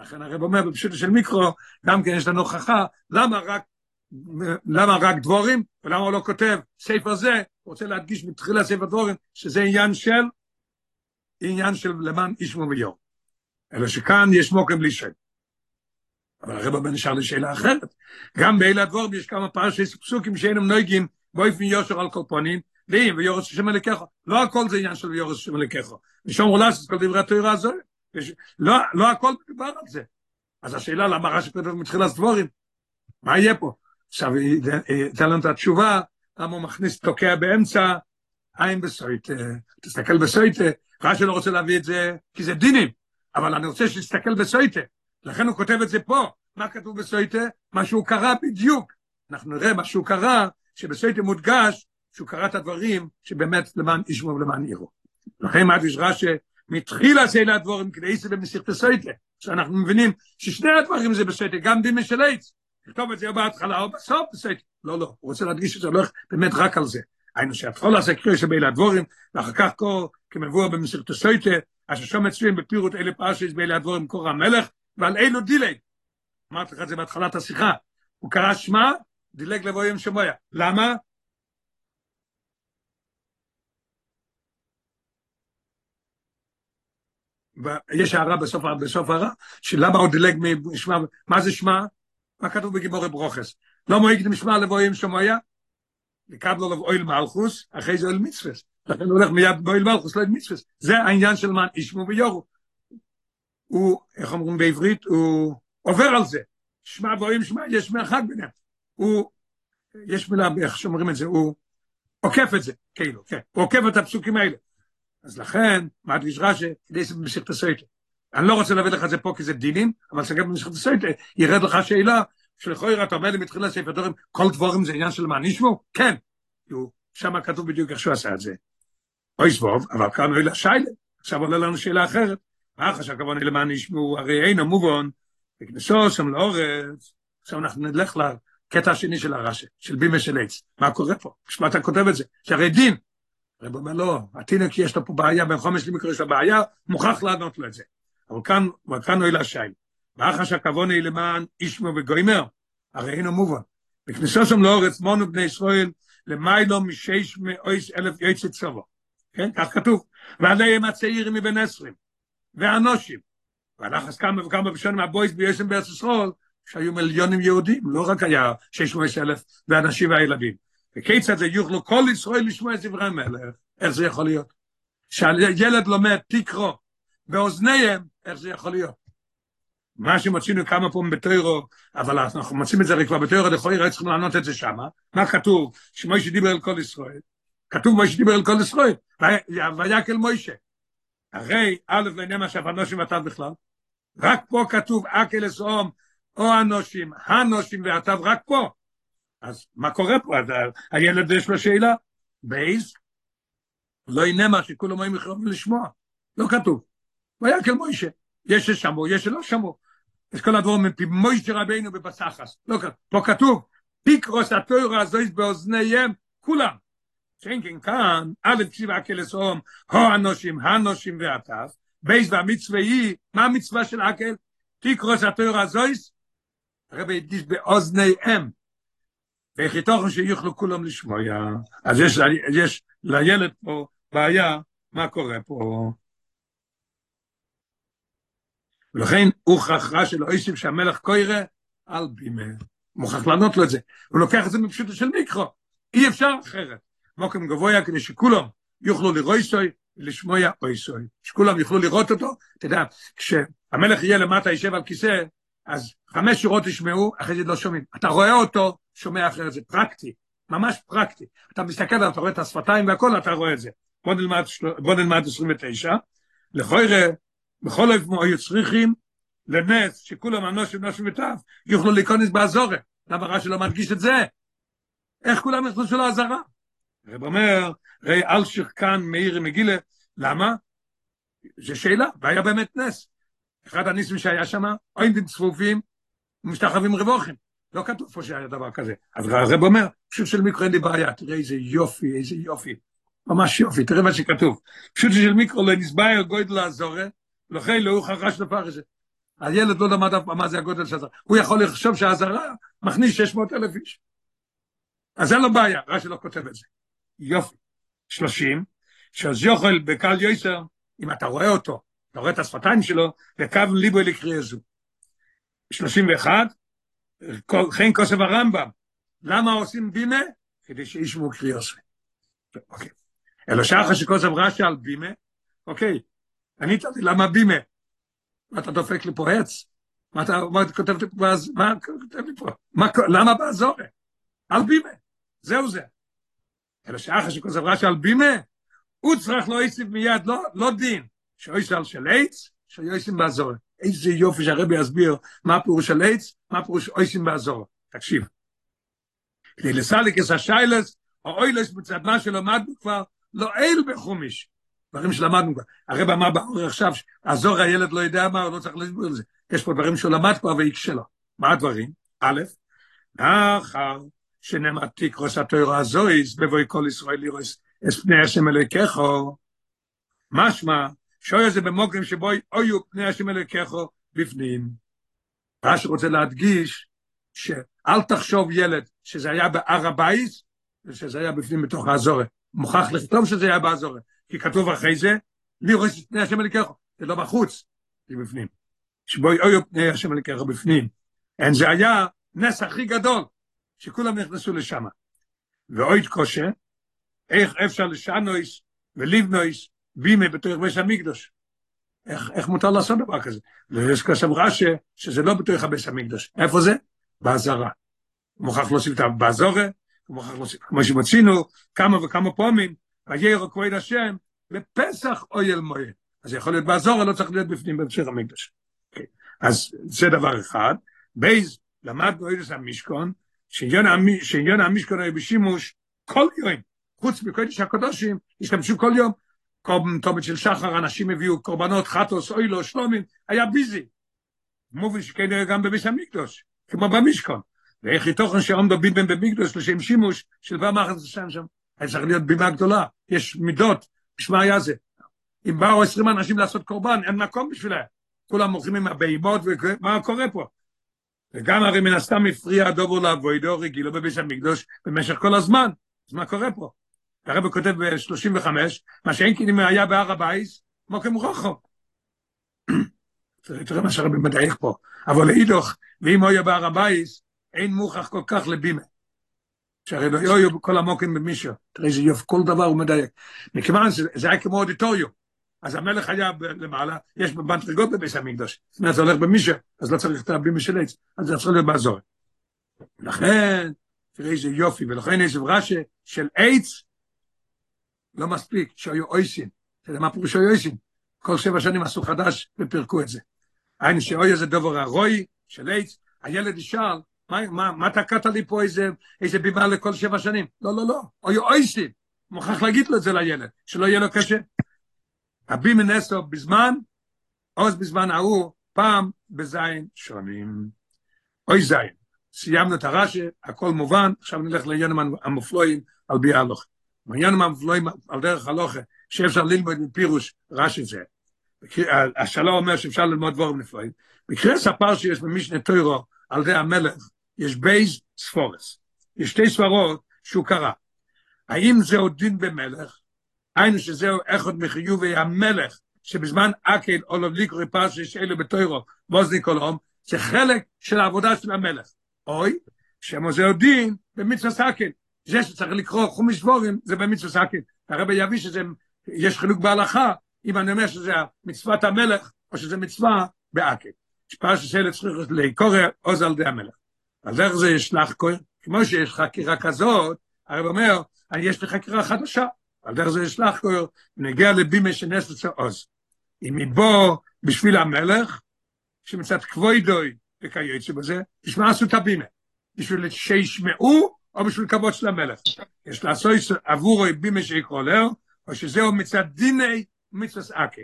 לכן הרב אומר בפשוט של מיקרו, גם כן יש לנו הוכחה, למה רק למה רק דבורים, ולמה הוא לא כותב ספר זה, רוצה להדגיש מתחילה ספר דבורים, שזה עניין של, עניין של למען איש ויור. אלא שכאן יש מוקם בלי שם. אבל הרב הבן נשאר לשאלה אחרת. גם באלה הדבורים יש כמה פרשי פסוקים שאינם נויגים באופן יושר על קופונים, ואם ויורס השם אלוקיך, לא הכל זה עניין של ויורס השם אלוקיך. ושום רולס את כל דברי התורה הזו, לא, לא הכל מדובר על זה. אז השאלה למה רש"י כותב מתחילת דבורים, מה יהיה פה? עכשיו, תן לנו את התשובה, למה הוא מכניס תוקע באמצע, עין בסויטה, תסתכל בסויטה, רש"י לא רוצה להביא את זה, כי זה דינים, אבל אני רוצה שתסתכל בסויטה, לכן הוא כותב את זה פה, מה כתוב בסויטה? מה שהוא קרא בדיוק, אנחנו נראה מה שהוא קרא, שבסויטה מודגש, שהוא קרא את הדברים שבאמת למען ישמעו ולמען יראו. לכן מה יש רש"י, מתחילה זה הדבורים כדי זה במסיכת הסויטה, שאנחנו מבינים ששני הדברים זה בסויטה, גם דימה של עץ, לכתוב את זה בהתחלה או בסוף בסויטה, לא, לא, הוא רוצה להדגיש שזה הולך באמת רק על זה. היינו שהתחול הזה קריאה שבין הדבורים, ואחר כך כה כמבוא במסיכת הסויטה, אשר שם מצויים בפירוט אלה פרשס באלה הדבורים קור המלך, ועל אילו דילג. אמרתי לך את זה בהתחלת השיחה. הוא קרא שמע, דילג לבוא יום שמויה. למה? יש הערה בסוף, בסוף הערה, שלמה הוא דילג משמע, מה זה שמע? מה כתוב בגיבורי ברוכס? לא מועיק משמע לבוא עם שמויה? לקבלו לו אויל מלכוס, אחרי זה אויל מצווס. לכן הוא הולך מיד באויל מלכוס, לא אויל מצווס. זה העניין של מה ישמו ויורו. הוא, איך אומרים בעברית, הוא עובר על זה. שמע ואוהים שמע, יש מרחק ביניהם. הוא, יש מילה, איך שאומרים את זה, הוא עוקף את זה, כאילו, כן. הוא עוקף את הפסוקים האלה. אז לכן, מדגיש רש"י, כדי שבמסכת הסויטה. אני לא רוצה להביא לך את זה פה כי זה דינים, אבל שגם במסכת הסויטה ירד לך שאלה, שלכוי אתה אומר לי מתחילה ספר דברים, כל דבורים זה עניין של מה נשמו? כן. שם כתוב בדיוק איך שהוא עשה את זה. אוי סבוב, אבל כאן אוי לשיילה. עכשיו עולה לנו שאלה אחרת. מה אחר שהכוונה למען ישמעו, הרי אין המובן, וכנסו שם לאורץ, עכשיו אנחנו נלך לקטע השני של הרש"י, של בימה של עץ. מה קורה פה? בשביל אתה כותב את זה? שהרי דין. הרב אומר לא, התינוק יש לו פה בעיה, בן חומש למקרה יש לו בעיה, מוכרח לענות לו את זה. אבל כאן, וכאן אוי לשייל. ואחר שהכוונה היא למען ישמעו וגוימר, הרי אין המובן. וכנסו שם לאורץ, מונו בני ישראל, למיילו משש מאויס אלף יועצי צבו. כן, כך כתוב. ועליהם הצעירים מבין עשרים. ואנושים. והלחס כמה וכמה בשנים הבויס ביוסם בארץ ישראל, שהיו מיליונים יהודים, לא רק היה 600 אלף ואנשים והילדים. וכיצד זה יוכלו כל ישראל לשמוע את דברי מלך, איך זה יכול להיות? שהילד לומד תקרו באוזניהם, איך זה יכול להיות? מה שמצינו כמה פעמים בתוירו, אבל אנחנו מוצאים את זה כבר בתוירו, ראי צריכים לענות את זה שמה. מה כתוב? שמוישה דיבר אל כל ישראל. כתוב מוישה דיבר אל כל ישראל. ויקל מוישה. הרי א' לעניין עכשיו אנושים ואתה בכלל, רק פה כתוב אקל אסאום, או אנושים, הנושים ואתה רק פה. אז מה קורה פה? אז הילד יש לו שאלה, בייס, לא הנה מה שכולם היו יכולים לשמוע, לא כתוב. ויקל מוישה, יש ששמעו, יש שלא שמעו. אז כל הדברים מפי מוישה רבינו בבסחס, לא כתוב. פה כתוב, פיקרוס התוירה הזויס באוזניהם, כולם. שאין כן כאן, א' קשיבה אקלסום, הו אנושים, הנושים ועטף, בייס והמצווה היא, מה המצווה של אקל? תקרוס התויר הזויס, הרבי הדגיש באוזניהם, ואיך יתוכן שיוכלו כולם לשמוע, אז יש, יש לילד פה בעיה, מה קורה פה? ולכן הוכח רע של אויסיב שהמלך קוירה על בימה. מוכרח לענות לו את זה. הוא לוקח את זה מפשוטו של מיקרו. אי אפשר אחרת. מוקם גבוה כדי שכולם יוכלו לרוי סוי ולשמוע אוי סוי. שכולם יוכלו לראות אותו. אתה יודע, כשהמלך יהיה למטה, יישב על כיסא, אז חמש שורות ישמעו, אחרי זה לא שומעים. אתה רואה אותו, שומע אחרת, זה פרקטי, ממש פרקטי. אתה מסתכל, אתה רואה את השפתיים והכל, אתה רואה את זה. בוא נלמד, בוא נלמד 29. לכוי ראה, בכל אופן היו צריכים לנס, שכולם אנושים נושים וטף, יוכלו להיכנס באזורת. למה רש"י לא מדגיש את זה? איך כולם נכנסו לעזרה? הרב אומר, ראי אלשיך כאן מאיר מגילה, למה? זו שאלה, והיה באמת נס. אחד הניסים שהיה שם, אוינדים צפופים, משתחווים רבוכים. לא כתוב פה שהיה דבר כזה. אז הרב אומר, פשוט של מיקרו אין לי בעיה, תראה איזה יופי, איזה יופי. ממש יופי, תראה מה שכתוב. פשוט של מיקרו לא נסביר גודל הזורה, לכן לא הוא חרש זה. הילד לא למד אף פעם מה זה הגודל של הזרה. הוא יכול לחשוב שהזרה מכניס 600 אלף איש. אז אין לו בעיה, רש"י לא כותב את זה. יופי. שלושים, שאז יוכל בקל יויסר, אם אתה רואה אותו, אתה רואה את השפתיים שלו, וקו ליבו לקריא זו. שלושים ואחד, חן כוסף הרמב"ם, למה עושים בימה? כדי שישמעו קריאוסי. אוקיי. אלא שחר שכוסף רש"י על בימה, אוקיי, אני תלתי, למה בימה? מה אתה דופק לי פה עץ? מה אתה, כותב לי פה, מה כותב לי פה? מה, למה בעזור? על בימה, זהו זה. אלא שחר שכוסף רש"י על בימה, הוא צריך לא יסיב מיד, לא, לא דין, שאוי על של עץ, שיויסים בעזור. איזה יופי שהרבי יסביר מה הפירוש של עץ, מה הפירוש אויסים בעזור. תקשיב. כדי לסליק את השיילס, או אוילס מצד מה שלמדנו כבר, לא אל בחומיש. דברים שלמדנו כבר. הרב אמר באור עכשיו, עזור הילד לא יודע מה, הוא לא צריך להסביר על זה. יש פה דברים שהוא למד כבר ויקשה לו. מה הדברים? א', אחר שנאמר תקרוס התוירו הזויס, בבואי כל ישראל לרוס את פני השם אלוהיכךו, משמע, שוי זה במוקרים שבו אויו פני השם אלוהיכךו בפנים. רש"י רוצה להדגיש שאל תחשוב ילד שזה היה בהר הבית, ושזה היה בפנים בתוך העזרה. מוכרח לכתוב שזה היה בעזרה, כי כתוב אחרי זה, לראות את פני השם אלוקיך, זה לא בחוץ, זה בפנים. שבו היו פני השם אלוקיך בפנים. אין, זה היה נס הכי גדול, שכולם נכנסו לשם. ועוד קשה, איך אפשר לשנות ולבנות בימה בתוך בית המקדוש. איך, איך מותר לעשות דבר כזה? ויש כסף רש"י שזה לא בתוך הבית המקדוש. איפה זה? בעזרה. מוכרח להוסיף את הבעזורה, מוכרח להוסיף, כמו שמצינו כמה וכמה פעמים, וירא כבוד השם, בפסח אויל מועד. אז יכול להיות בעזורה, לא צריך להיות בפנים בהמשך המקדוש. Okay. אז זה דבר אחד. בייז, למדנו איזה המשכון, שעניין המשכון היה בשימוש כל יום, חוץ מקודש הקדושים, השתמשו כל יום, טובת של שחר, אנשים הביאו קורבנות, חטוס, אוילו, שלומים, היה ביזי. מוביל שכן גם בביס המקדוש, כמו במשכון. ואיך יתוכן שעומדו ביבן במקדוש לשם שימוש של פעם אחת לשם שם. היה צריך להיות בימה גדולה, יש מידות, בשמה היה זה. אם באו עשרים אנשים לעשות קורבן, אין מקום בשבילם. כולם מוכרים עם הבהימות, ומה קורה פה? וגם הרי מן הסתם הפריע הדובר לאבוידו רגילו בביס המקדוש במשך כל הזמן. אז מה קורה פה? הרב כותב ב-35, מה שאין כאילו היה בהר הבייס, מוקם רוחו. תראה מה שהרבי מדייק פה. אבל לאידוך, ואם יהיה בהר הבייס, אין מוכח כל כך לבימה. שהרי לא יהיו בכל המוקים במישהו. תראה איזה יופי, כל דבר הוא מדייק. מכיוון שזה היה כמו אודיטוריום. אז המלך היה למעלה, יש בנטרגות בביס המקדוש. זאת אומרת, זה הולך במישהו, אז לא צריך את הבימה של עץ. אז זה צריך להיות באזור. לכן, תראה איזה יופי, ולכן איזה רש"י של עץ, לא מספיק, שהיו אויסין. אתה יודע מה פירוש שהיו אויסין? כל שבע שנים עשו חדש ופירקו את זה. היינו שאוי איזה דובר הרוי של עץ, הילד ישאל, מה, מה, מה תקעת לי פה איזה, איזה בימה לכל שבע שנים? לא, לא, לא, היו אויסין. מוכרח להגיד לו את זה לילד, שלא יהיה לו קשה. הבימה נסו בזמן, עוז בזמן ההוא, פעם בזין שונים. אוי זין. סיימנו את הרש"י, הכל מובן, עכשיו נלך לעניין המופלאים על פי ההלכה. מעניינים המופלאים על דרך ההלכה, שאפשר ללמוד מפירוש רש"י זה. השלום אומר שאפשר ללמוד דברים נפלאים. בקריאה ספר שיש במשנה תורה על זה המלך, יש ב' סברות. יש שתי סברות שהוא קרא. האם זהו דין במלך? היינו שזהו אחד מחיובי המלך, שבזמן הקהל עליו לקרוא פרשיות אלו בתורה, בוזניק עולם, זה חלק של העבודה של המלך. או, שזהו דין במצוות הקהל. זה שצריך לקרוא חומש דברים, זה במצוות הקהל. הרבי יביא שזה, יש חילוק בהלכה, אם אני אומר שזה מצוות המלך, או שזה מצווה בהקהל. שפרשיות אלה צריך לקוראן על ידי המלך. אז איך זה יש לחקור? כמו שיש חקירה כזאת, הרב אומר, יש לי חקירה חדשה. על דרך זה יש לחקור, נוגע לבימה של עץ שעשו. אם מבוא בשביל המלך, שמצד כבוידוי וכיוצא בזה, בשביל מה עשו את הבימה? בשביל שישמעו או בשביל כבוד של המלך? יש לעשות עבורו בימה שיקרוא לו, או שזהו מצד דיני מצווס אקה.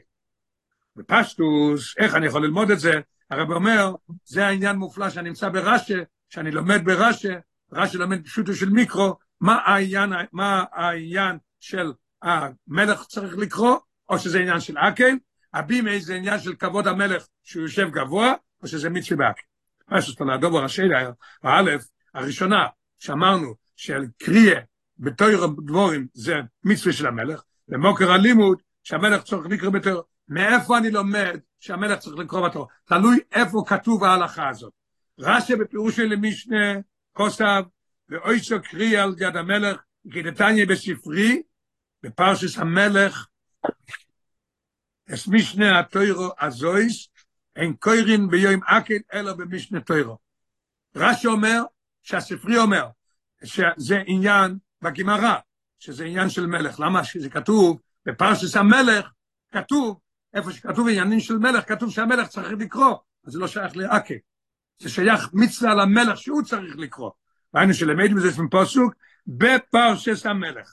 בפשטוס, איך אני יכול ללמוד את זה? הרב אומר, זה העניין מופלא שאני נמצא ברש"א, שאני לומד ברש"א, רש"א לומד פשוטו של מיקרו, מה העניין, מה העניין של המלך צריך לקרוא, או שזה עניין של אקל, הבימה זה עניין של כבוד המלך שהוא יושב גבוה, או שזה מצווה באקל. מה שיש לנו הדובר האלף, הראשונה, שאמרנו של קריאה בתויר דבורים זה מצווה של המלך, ומוקר הלימוד שהמלך צריך לקרוא בתויר. מאיפה אני לומד שהמלך צריך לקרוא בתויר? תלוי איפה כתוב ההלכה הזאת. רש"י בפירוש של משנה כוסף, ואויסו קרי על יד המלך, כדתניה בספרי, בפרשס המלך, אס משנה התוירו הזויס, אין קוירין ביום אקל, אלא במשנה תוירו. רש"י אומר, שהספרי אומר, שזה עניין בגמרא, שזה עניין של מלך. למה? שזה כתוב בפרשס המלך, כתוב, איפה שכתוב עניינים של מלך, כתוב שהמלך צריך לקרוא, אז זה לא שייך לאקה. זה שייך מצווה למלך שהוא צריך לקרוא. והיינו שלמד בזה מפוסוק, בפרשס המלך.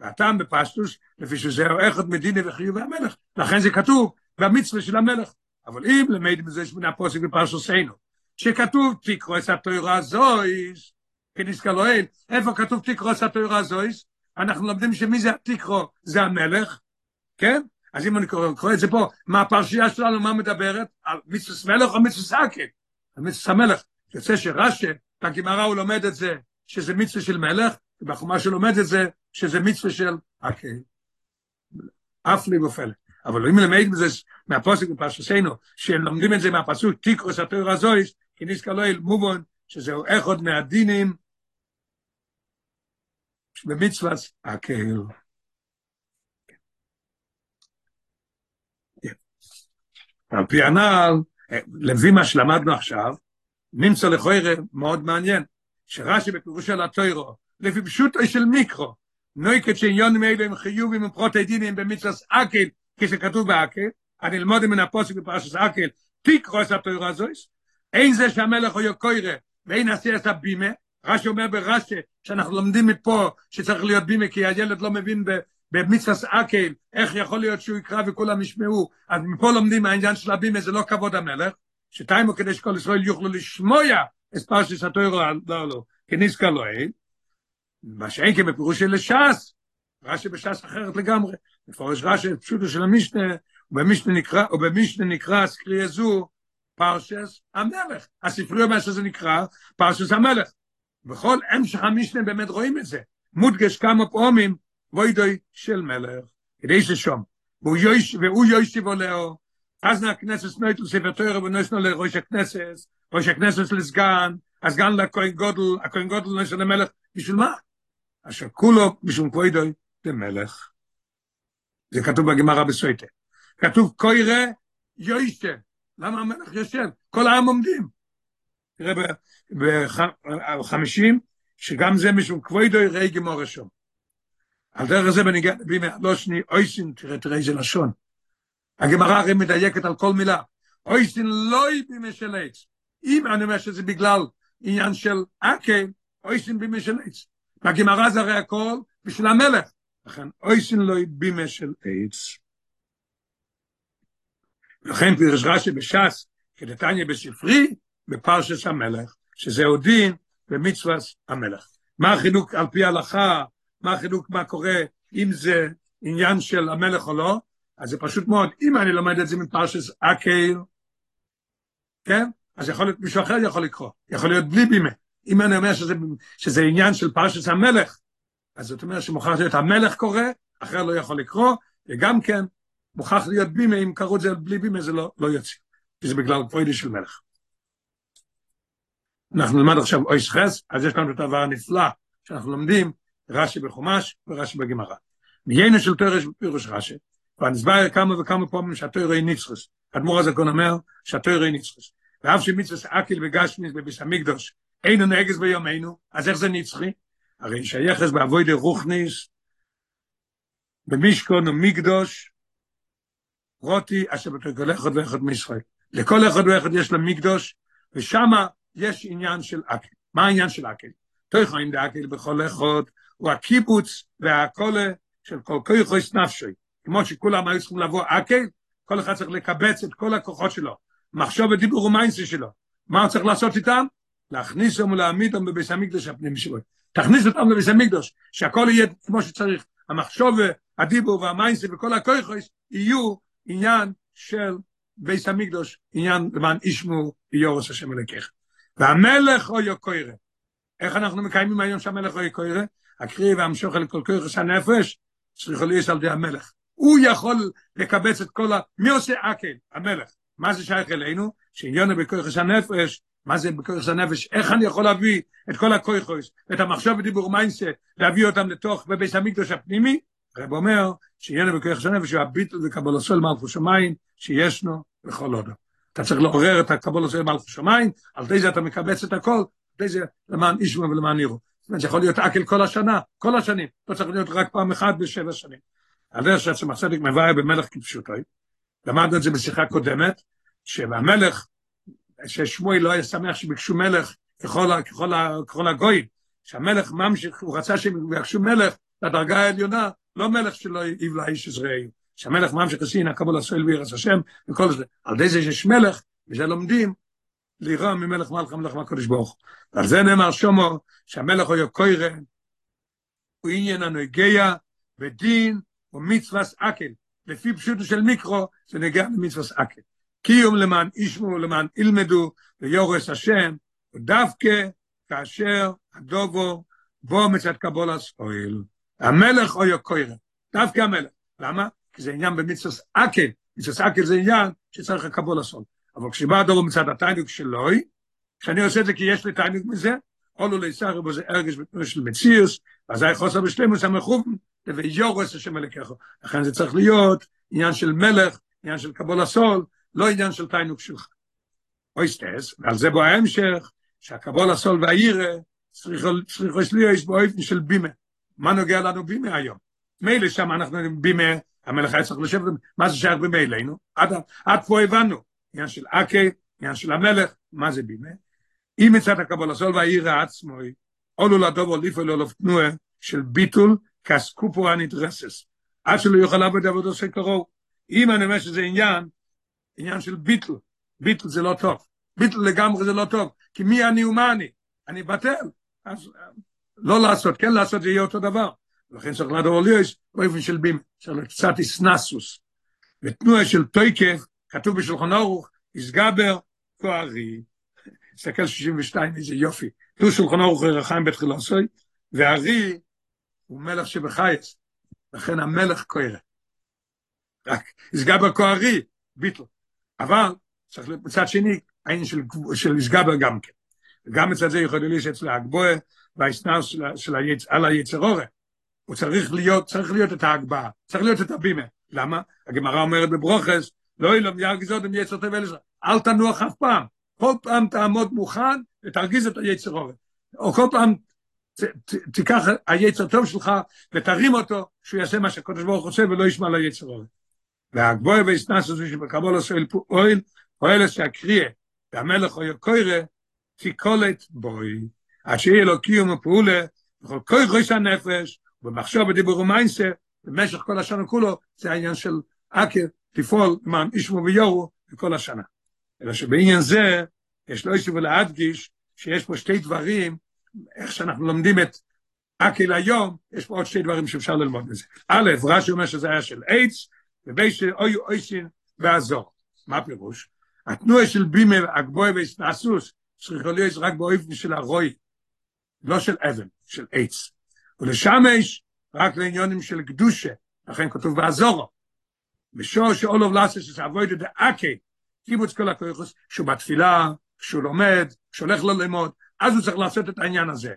והטעם בפשטוס, לפי שזהו אחד מדיני וחיוב המלך, לכן זה כתוב במצווה של המלך. אבל אם למד בזה מן הפוסק בפרשסנו, שכתוב תקרוא את התוירה זויס, כנזכר לו אל, איפה כתוב תקרוא את התוירה זויס? אנחנו לומדים שמי זה התקרוא? זה המלך, כן? אז אם אני קורא, קורא את זה פה, מה הפרשייה שלנו, מה מדברת? על מצווה מלך או מצווה סאקל? על מצווה המלך. יוצא שרש"י, בגמרא הוא לומד את זה, שזה מצווה של מלך, ובחומה שלומד את זה, שזה מצווה של הקהל. אף לי ופלא. אבל אם למד בזה מהפוסק בפרשסנו, שהם לומדים את זה מהפסוק, תיקרוס התור הזויס, כי נזכר לא אל מובון, שזהו אחד מהדינים במצוות הקהל. על פי הנעל, לפי מה שלמדנו עכשיו, נמצא לכוירה מאוד מעניין, שרש"י בפירוש של התוירו, לפי פשוטו של מיקרו, נויקת שעניונים האלה הם חיובים ופרוטי דינים במצוות אקל, כשכתוב באקל, אני אלמוד מן הפוסק בפרשת אקל, תקרו את התוירו הזויס, אין זה שהמלך הוא יוקוירה, ואין עשי את הבימה, רש"י אומר ברש"י, שאנחנו לומדים מפה שצריך להיות בימה, כי הילד לא מבין במצווה אקל, איך יכול להיות שהוא יקרא וכולם ישמעו, אז מפה לומדים העניין של הבימה, זה לא כבוד המלך, שטיימו כדי שכל ישראל יוכלו לשמוע את פרשת התוירו, לא, לא, כנזכר לא אין, מה שאין כבפירוש של ש"ס, רש"י בש"ס אחרת לגמרי, מפורש רש"י פשוטו של המשנה, ובמשנה נקרא, ובמשנה נקרא סקריה זו, פרשס המלך. הספרי אומר שזה נקרא פרשס המלך. בכל המשך המשנה באמת רואים את זה. מודגש כמה פעמים ווידוי של מלך. כדי ששום. והוא יוישיב עולהו. אז נהכנסת נויט לספר תוירה ונוסנו לראש הכנסת, ראש הכנסת לסגן, הסגן לכהן גודל, הכהן גודל נוסנו למלך. בשביל מה? אשר כולו בשביל כבודוי למלך. זה כתוב בגמרא בסויטה. כתוב קוירה יוישתה. למה המלך יושב? כל העם עומדים. תראה בחמישים, שגם זה משום כבודוי ראי גמור ראשון. על דרך זה בניגע בימי הלושני אויסין, תראה, תראה איזה לשון. הגמרא הרי מדייקת על כל מילה. אויסין לא בימי של. אם אני אומר שזה בגלל עניין של אקל, אויסין בימי של. והגמרא זה הרי הכל בשביל המלך. לכן אויסין לא בימי של עץ. לכן פירש רש"י בש"ס, כדתניא בספרי, בפרשס המלך, שזה דין במצוות המלך. מה החילוק על פי ההלכה, מה החילוק מה קורה, אם זה עניין של המלך או לא, אז זה פשוט מאוד, אם אני לומד את זה מפרשס אקייל, כן? אז יכול להיות מישהו אחר יכול לקרוא, יכול להיות בלי בימה. אם אני אומר שזה, שזה עניין של פרשס המלך, אז זאת אומרת שמוכרח להיות המלך קורא, אחר לא יכול לקרוא, וגם כן מוכרח להיות בימה, אם קראו את זה בלי בימה זה לא, לא יוצא, כי זה בגלל פרוידי של מלך. אנחנו נלמד עכשיו אויס חס, אז יש לנו את הדבר הנפלא שאנחנו לומדים, רש"י בחומש ורש"י בגמרא. מיינו של תורש בפירוש רש"י, ונסבר כמה וכמה פעמים שהתורה היא ניצחוס. אדמו"ר הזקון אומר שהתורה היא ניצחוס. ואף שמצווה אקיל וגשמיס בביס המקדוש אינו נגס ביומנו, אז איך זה נצחי? הרי שייכס באבוידי רוחניס, במשכון ומקדוש, רותי אשר בתור כל אחד ואחד מישראל. לכל אחד ואחד יש לו מקדוש, ושמה יש עניין של אקל. מה העניין של אקל? תויכוין דאקל בכל אחד, הוא הקיבוץ והקולה של כל כויכויס נפשי. כמו שכולם היו צריכים לבוא אקל, כל אחד צריך לקבץ את כל הכוחות שלו. מחשוב ודיבור ומיינסי שלו. מה הוא צריך לעשות איתם? להכניס אותם ולהעמיד אותם בביס המקדוש הפנים שלו. תכניס אותם לביס המקדוש, שהכל יהיה כמו שצריך. המחשוב, הדיבור והמיינסי וכל הכויכויס יהיו עניין של ביס המקדוש, עניין למען ישמו יורס השם אלוקיך. והמלך או יוקוירה. איך אנחנו מקיימים היום שהמלך או יוקוירה? הקירוב והמשכה אל כל כוח הנפש, צריך להיות על ידי המלך. הוא יכול לקבץ את כל ה... מי עושה הקהל? המלך. מה זה שייך אלינו? שעניינו בכוח הנפש, מה זה בכוח הנפש? איך אני יכול להביא את כל הכוחות, את המחשבה דיבור ומעשה, להביא אותם לתוך בבית המקדש הפנימי? הרב אומר שעניין בכוח הנפש הוא הביטל וקבלת עול מלכות שמיים שישנו בכל אחד. אתה צריך לעורר את הקבלת עול מלכות שמיים, על ידי זה אתה מקבץ את הכל, על די זה למען אישמו ולמען נירו. זאת אומרת, זה יכול להיות אקל כל השנה, כל השנים, לא צריך להיות רק פעם אחת בשבע שנים. על זה שעצם הצדק מבאר במלך כפשוטו, למדנו את זה בשיחה קודמת, שהמלך, ששמואל לא היה שמח שביקשו מלך ככל, ככל, ככל הגויים, שהמלך ממשיך, הוא רצה שהם יבקשו מלך לדרגה העליונה, לא מלך שלא יבלע איש עזראי, שהמלך ממשיך עשין, הקבול הסויל וירס השם, וכל זה. על די זה שיש מלך, וזה לומדים, לירוע ממלך מלך המלך מהקודש ברוך. ועל זה נאמר שומו, שהמלך הוא יוקוירה, הוא עניין הנוגע ודין ומצווס אקל. לפי פשוטו של מיקרו, זה נגע למצווס אקל. קיום למען ישמו, למען ילמדו, ויורס השם, ודווקא כאשר הדובו בו מצד קבולס אוהל. המלך או יוקוירה, דווקא המלך. למה? כי זה עניין במצווס אקל. מצווס אקל זה עניין שצריך הקבולס אוהל. אבל כשבא הדובו מצד התיינוק שלוי, כשאני עושה את זה כי יש לי תיינוק מזה, אולו ליסחר בו זה ארגש בתנועה של מציוס, ואז היה חוסר בשלמוס המחובן, ויורס השם מלכך. לכן זה צריך להיות עניין של מלך, עניין של קבול הסול, לא עניין של תיינוק שלך. אויסטס, ועל זה בו ההמשך, שהקבול הסול והעירה, צריך להיות באופן של בימה. מה נוגע לנו בימה היום? מילא שם אנחנו בימה, המלך היה צריך לשבת, מה זה שייך בימה אלינו? עד, עד פה הבנו, עניין של אקי, עניין של המלך, מה זה בימה? אם מצד הקבול הסול והעירה עצמו, עולו לדובו ליפו לא לפתנועה של ביטול כסקופו הנדרסס. עד שלא יוכל לעבוד עבוד עושה קרוב. אם אני אומר שזה עניין, עניין של ביטל, ביטל זה לא טוב. ביטל לגמרי זה לא טוב. כי מי אני ומה אני? אני בטל. אז לא לעשות, כן לעשות, זה יהיה אותו דבר. לכן צריך לדור ליאוס באופן של בים, צריך קצת איסנסוס. ותנועה של טויקף, כתוב בשולחון אורוך, איסגבר כוארי. תסתכל 62, איזה יופי. תנו שולחון אורוך רחיים בתחילוסוי, והרי הוא מלך שבחייץ, לכן המלך כהרה. רק איסגבר כוארי, ביטל. אבל צריך מצד שני, העניין של, של איסגבר גם כן. וגם מצד זה יכול להיות שאצל ההגבוה והאסנס של, של היצ... על היצרורה. הוא צריך להיות, צריך להיות את ההגבהה, צריך להיות את הבימה. למה? הגמרא אומרת בברוכס, לא ילום ירגיז עוד עם יצר טוב אליך, אל תנוח אף פעם. כל פעם תעמוד מוכן ותרגיז את היצר אורך. או כל פעם ת, ת, תיקח היצר טוב שלך ותרים אותו, שהוא יעשה מה שהקדוש ברוך עושה ולא ישמע ליצר אורך. והגבוה והסנס הזה שבקבול עושה פועל, פועל שהקריאה, והמלך או יקוירה, תיקולת בוי. עד שיהיה לו קיום ופעולה, בכל כל חוש הנפש, ובמחשוב בדיבור ומיינסר, במשך כל השנה כולו, זה העניין של עקר, לפעול למען ישמו ויורו בכל השנה. אלא שבעניין זה, יש לו איסו ולהדגיש, שיש פה שתי דברים, איך שאנחנו לומדים את עקל היום, יש פה עוד שתי דברים שאפשר ללמוד מזה. א', רש"י אומר שזה היה של איידס, ובי של אוי אויסין ועזור. מה הפירוש? התנועה של בימה, הגבוה והסנסוס, צריך להיות רק באופן של הרוי, לא של אבן, של עץ. ולשמש רק לעניונים של קדושה, לכן כתוב בעזורו. בשור שאולוב לסס שזה אבוידו דאקי, קיבוץ כל הכויכוס, שהוא בתפילה, שהוא לומד, שהולך ללמוד, אז הוא צריך לעשות את העניין הזה.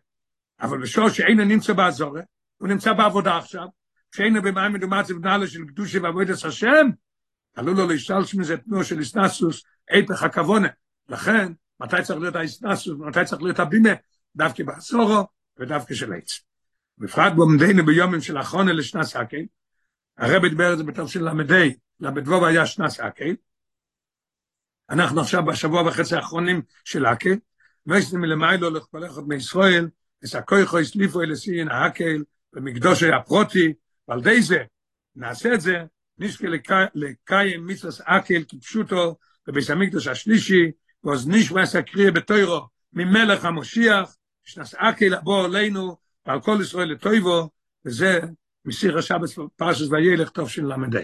אבל בשור שאינו נמצא בעזורו, הוא נמצא בעבודה עכשיו, כשאינו במים מדומת זה בנהלה של קדושה ועבודת השם, עלול לו להשתלש מזה תנועה של איסנסוס, איפך הכוונה. לכן, מתי צריך להיות האיסנסוס, מתי צריך להיות הבימה, דווקא בעשורו ודווקא של עץ. בפרט בעומדנו ביומים של אחרונה לשנת סקל, הרב דיבר את זה בתור של למדי, למדבוב היה שנת סקל, אנחנו עכשיו בשבוע וחצי האחרונים של הקל, מייסטים מלמיילו לכפלכות מישראל, וסקויכו הסליפו אל הסיין הקל, במקדוש היה פרוטי, ועל די זה, נעשה את זה, נשכה לקיים מצווס אקל כפשוטו, בביס המקדוש השלישי, ואז נשמע סקריה בתוירו, ממלך המושיח, שנס אקל הבוא עלינו, ועל כל ישראל לטויבו, וזה מסיר השבס פרשס וילך טוב של למדי.